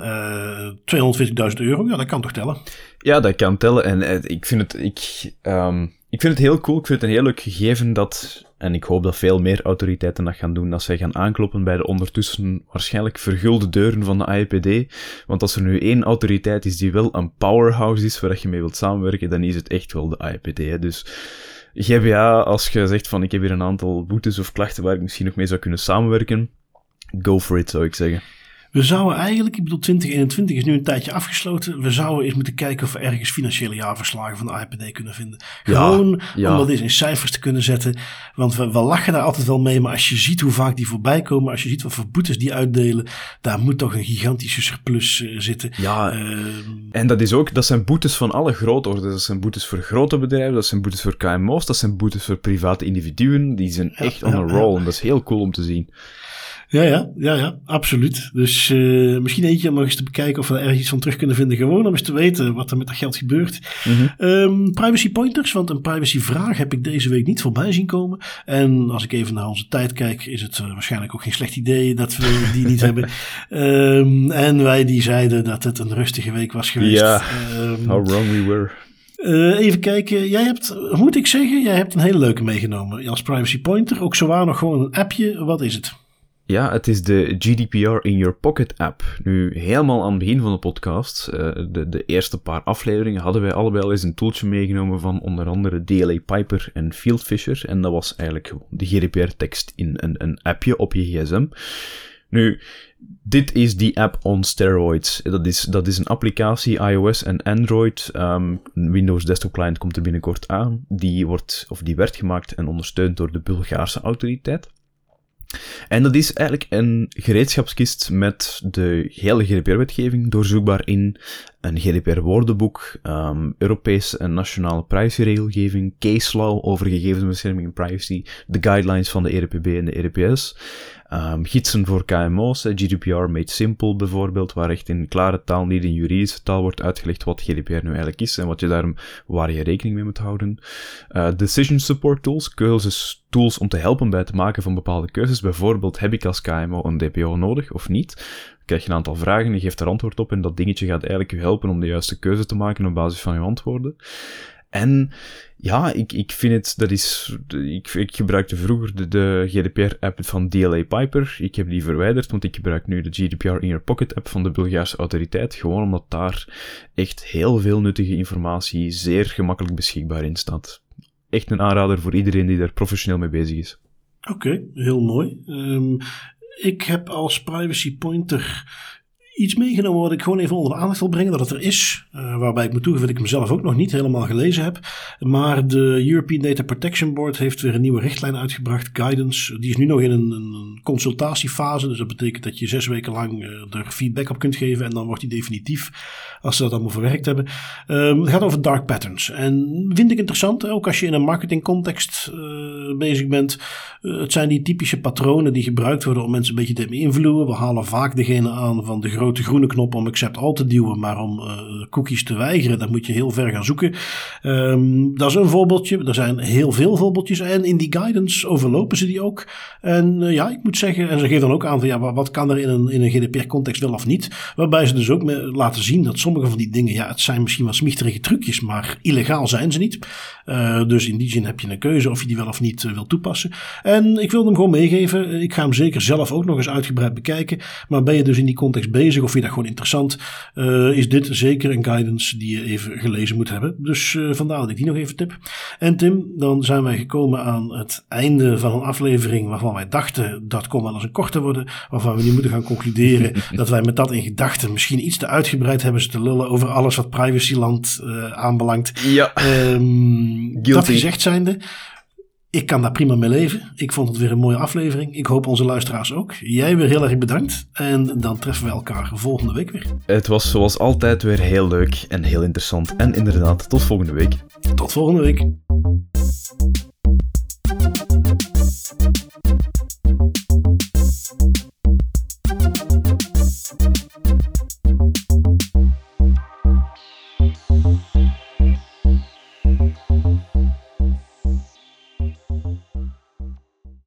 240.000 euro, ja, dat kan toch tellen? Ja, dat kan tellen. En ik vind het, ik, um, ik vind het heel cool. Ik vind het een heel leuk gegeven dat en ik hoop dat veel meer autoriteiten dat gaan doen, dat zij gaan aankloppen bij de ondertussen waarschijnlijk vergulde deuren van de AIPD. Want als er nu één autoriteit is die wel een powerhouse is waar je mee wilt samenwerken, dan is het echt wel de AIPD. Hè. Dus GBA, als je zegt van ik heb hier een aantal boetes of klachten waar ik misschien nog mee zou kunnen samenwerken, go for it zou ik zeggen. We zouden eigenlijk, ik bedoel 2021 is nu een tijdje afgesloten. We zouden eens moeten kijken of we ergens financiële jaarverslagen van de IPD kunnen vinden. Gewoon ja, om dat eens in cijfers te kunnen zetten. Want we, we, lachen daar altijd wel mee. Maar als je ziet hoe vaak die voorbij komen. Als je ziet wat voor boetes die uitdelen. Daar moet toch een gigantische surplus uh, zitten. Ja, uh, en dat is ook, dat zijn boetes van alle grootorde. Dat zijn boetes voor grote bedrijven. Dat zijn boetes voor KMO's. Dat zijn boetes voor private individuen. Die zijn echt on a roll. En dat is heel cool om te zien. Ja, ja, ja, ja, absoluut. Dus uh, misschien eentje om nog eens te bekijken of we er ergens iets van terug kunnen vinden. Gewoon om eens te weten wat er met dat geld gebeurt. Mm -hmm. um, privacy pointers, want een privacy vraag heb ik deze week niet voorbij zien komen. En als ik even naar onze tijd kijk, is het uh, waarschijnlijk ook geen slecht idee dat we die niet hebben. Um, en wij die zeiden dat het een rustige week was geweest. Ja, um, how wrong we were. Uh, even kijken. Jij hebt, moet ik zeggen, jij hebt een hele leuke meegenomen als privacy pointer. Ook zowaar nog gewoon een appje. Wat is het? Ja, het is de GDPR in Your Pocket app. Nu, helemaal aan het begin van de podcast, uh, de, de eerste paar afleveringen, hadden wij allebei al eens een tooltje meegenomen van onder andere DLA Piper en Fieldfisher. En dat was eigenlijk de GDPR-tekst in een, een appje op je gsm. Nu, dit is die app on steroids. Dat is, dat is een applicatie, iOS en Android. Um, Windows Desktop Client komt er binnenkort aan. Die, wordt, of die werd gemaakt en ondersteund door de Bulgaarse autoriteit. En dat is eigenlijk een gereedschapskist met de hele GDPR-wetgeving, doorzoekbaar in een GDPR-woordenboek, Europese en nationale privacyregelgeving, case law over gegevensbescherming en privacy, de guidelines van de ERPB en de ERPS, um, gidsen voor KMO's, GDPR Made Simple bijvoorbeeld, waar echt in klare taal, niet in juridische taal wordt uitgelegd wat GDPR nu eigenlijk is en wat je daarom, waar je rekening mee moet houden. Uh, decision support tools, keuzes, tools om te helpen bij het maken van bepaalde keuzes. Bijvoorbeeld, heb ik als KMO een DPO nodig of niet? krijg je een aantal vragen, je geeft er antwoord op en dat dingetje gaat eigenlijk je helpen om de juiste keuze te maken op basis van je antwoorden. En ja, ik, ik vind het, dat is, ik, ik gebruikte vroeger de, GDPR-app van DLA Piper. Ik heb die verwijderd, want ik gebruik nu de GDPR in Your Pocket-app van de Bulgaarse autoriteit. Gewoon omdat daar echt heel veel nuttige informatie zeer gemakkelijk beschikbaar in staat. Echt een aanrader voor iedereen die daar professioneel mee bezig is. Oké, heel mooi. Um, ik heb als privacy pointer iets meegenomen wat ik gewoon even onder de aandacht wil brengen dat het er is. Uh, waarbij ik moet toegeven dat ik mezelf ook nog niet helemaal gelezen heb. Maar de European Data Protection Board heeft weer een nieuwe richtlijn uitgebracht, guidance. Die is nu nog in een, een consultatiefase. Dus dat betekent dat je zes weken lang uh, er feedback op kunt geven. En dan wordt die definitief als ze dat allemaal verwerkt hebben. Um, het gaat over dark patterns. En vind ik interessant, ook als je in een marketingcontext uh, bezig bent. het zijn die typische patronen die gebruikt worden om mensen een beetje te beïnvloeden. We halen vaak degene aan van de grote groene knop om accept all te duwen, maar om uh, cookies te weigeren, dan moet je heel ver gaan zoeken. Um, dat is een voorbeeldje. Er zijn heel veel voorbeeldjes en in die guidance overlopen ze die ook. En uh, ja, ik moet zeggen, en ze geven dan ook aan van ja, wat kan er in een, in een GDPR-context wel of niet. Waarbij ze dus ook laten zien dat sommige van die dingen, ja, het zijn misschien wat smichterige trucjes, maar illegaal zijn ze niet. Uh, dus in die zin heb je een keuze of je die wel of niet wil toepassen. En ik wil hem gewoon meegeven. Ik ga hem zeker zelf ook nog eens uitgebreid bekijken. Maar ben je dus in die context bezig? of vind je dat gewoon interessant, uh, is dit zeker een guidance die je even gelezen moet hebben. Dus uh, vandaar dat ik die nog even tip. En Tim, dan zijn wij gekomen aan het einde van een aflevering waarvan wij dachten dat kon wel eens een korte worden, waarvan we nu moeten gaan concluderen dat wij met dat in gedachten misschien iets te uitgebreid hebben ze te lullen over alles wat privacyland uh, aanbelangt. Ja. Um, dat gezegd zijnde, ik kan daar prima mee leven. Ik vond het weer een mooie aflevering. Ik hoop onze luisteraars ook. Jij weer heel erg bedankt. En dan treffen we elkaar volgende week weer. Het was zoals altijd weer heel leuk en heel interessant. En inderdaad, tot volgende week. Tot volgende week.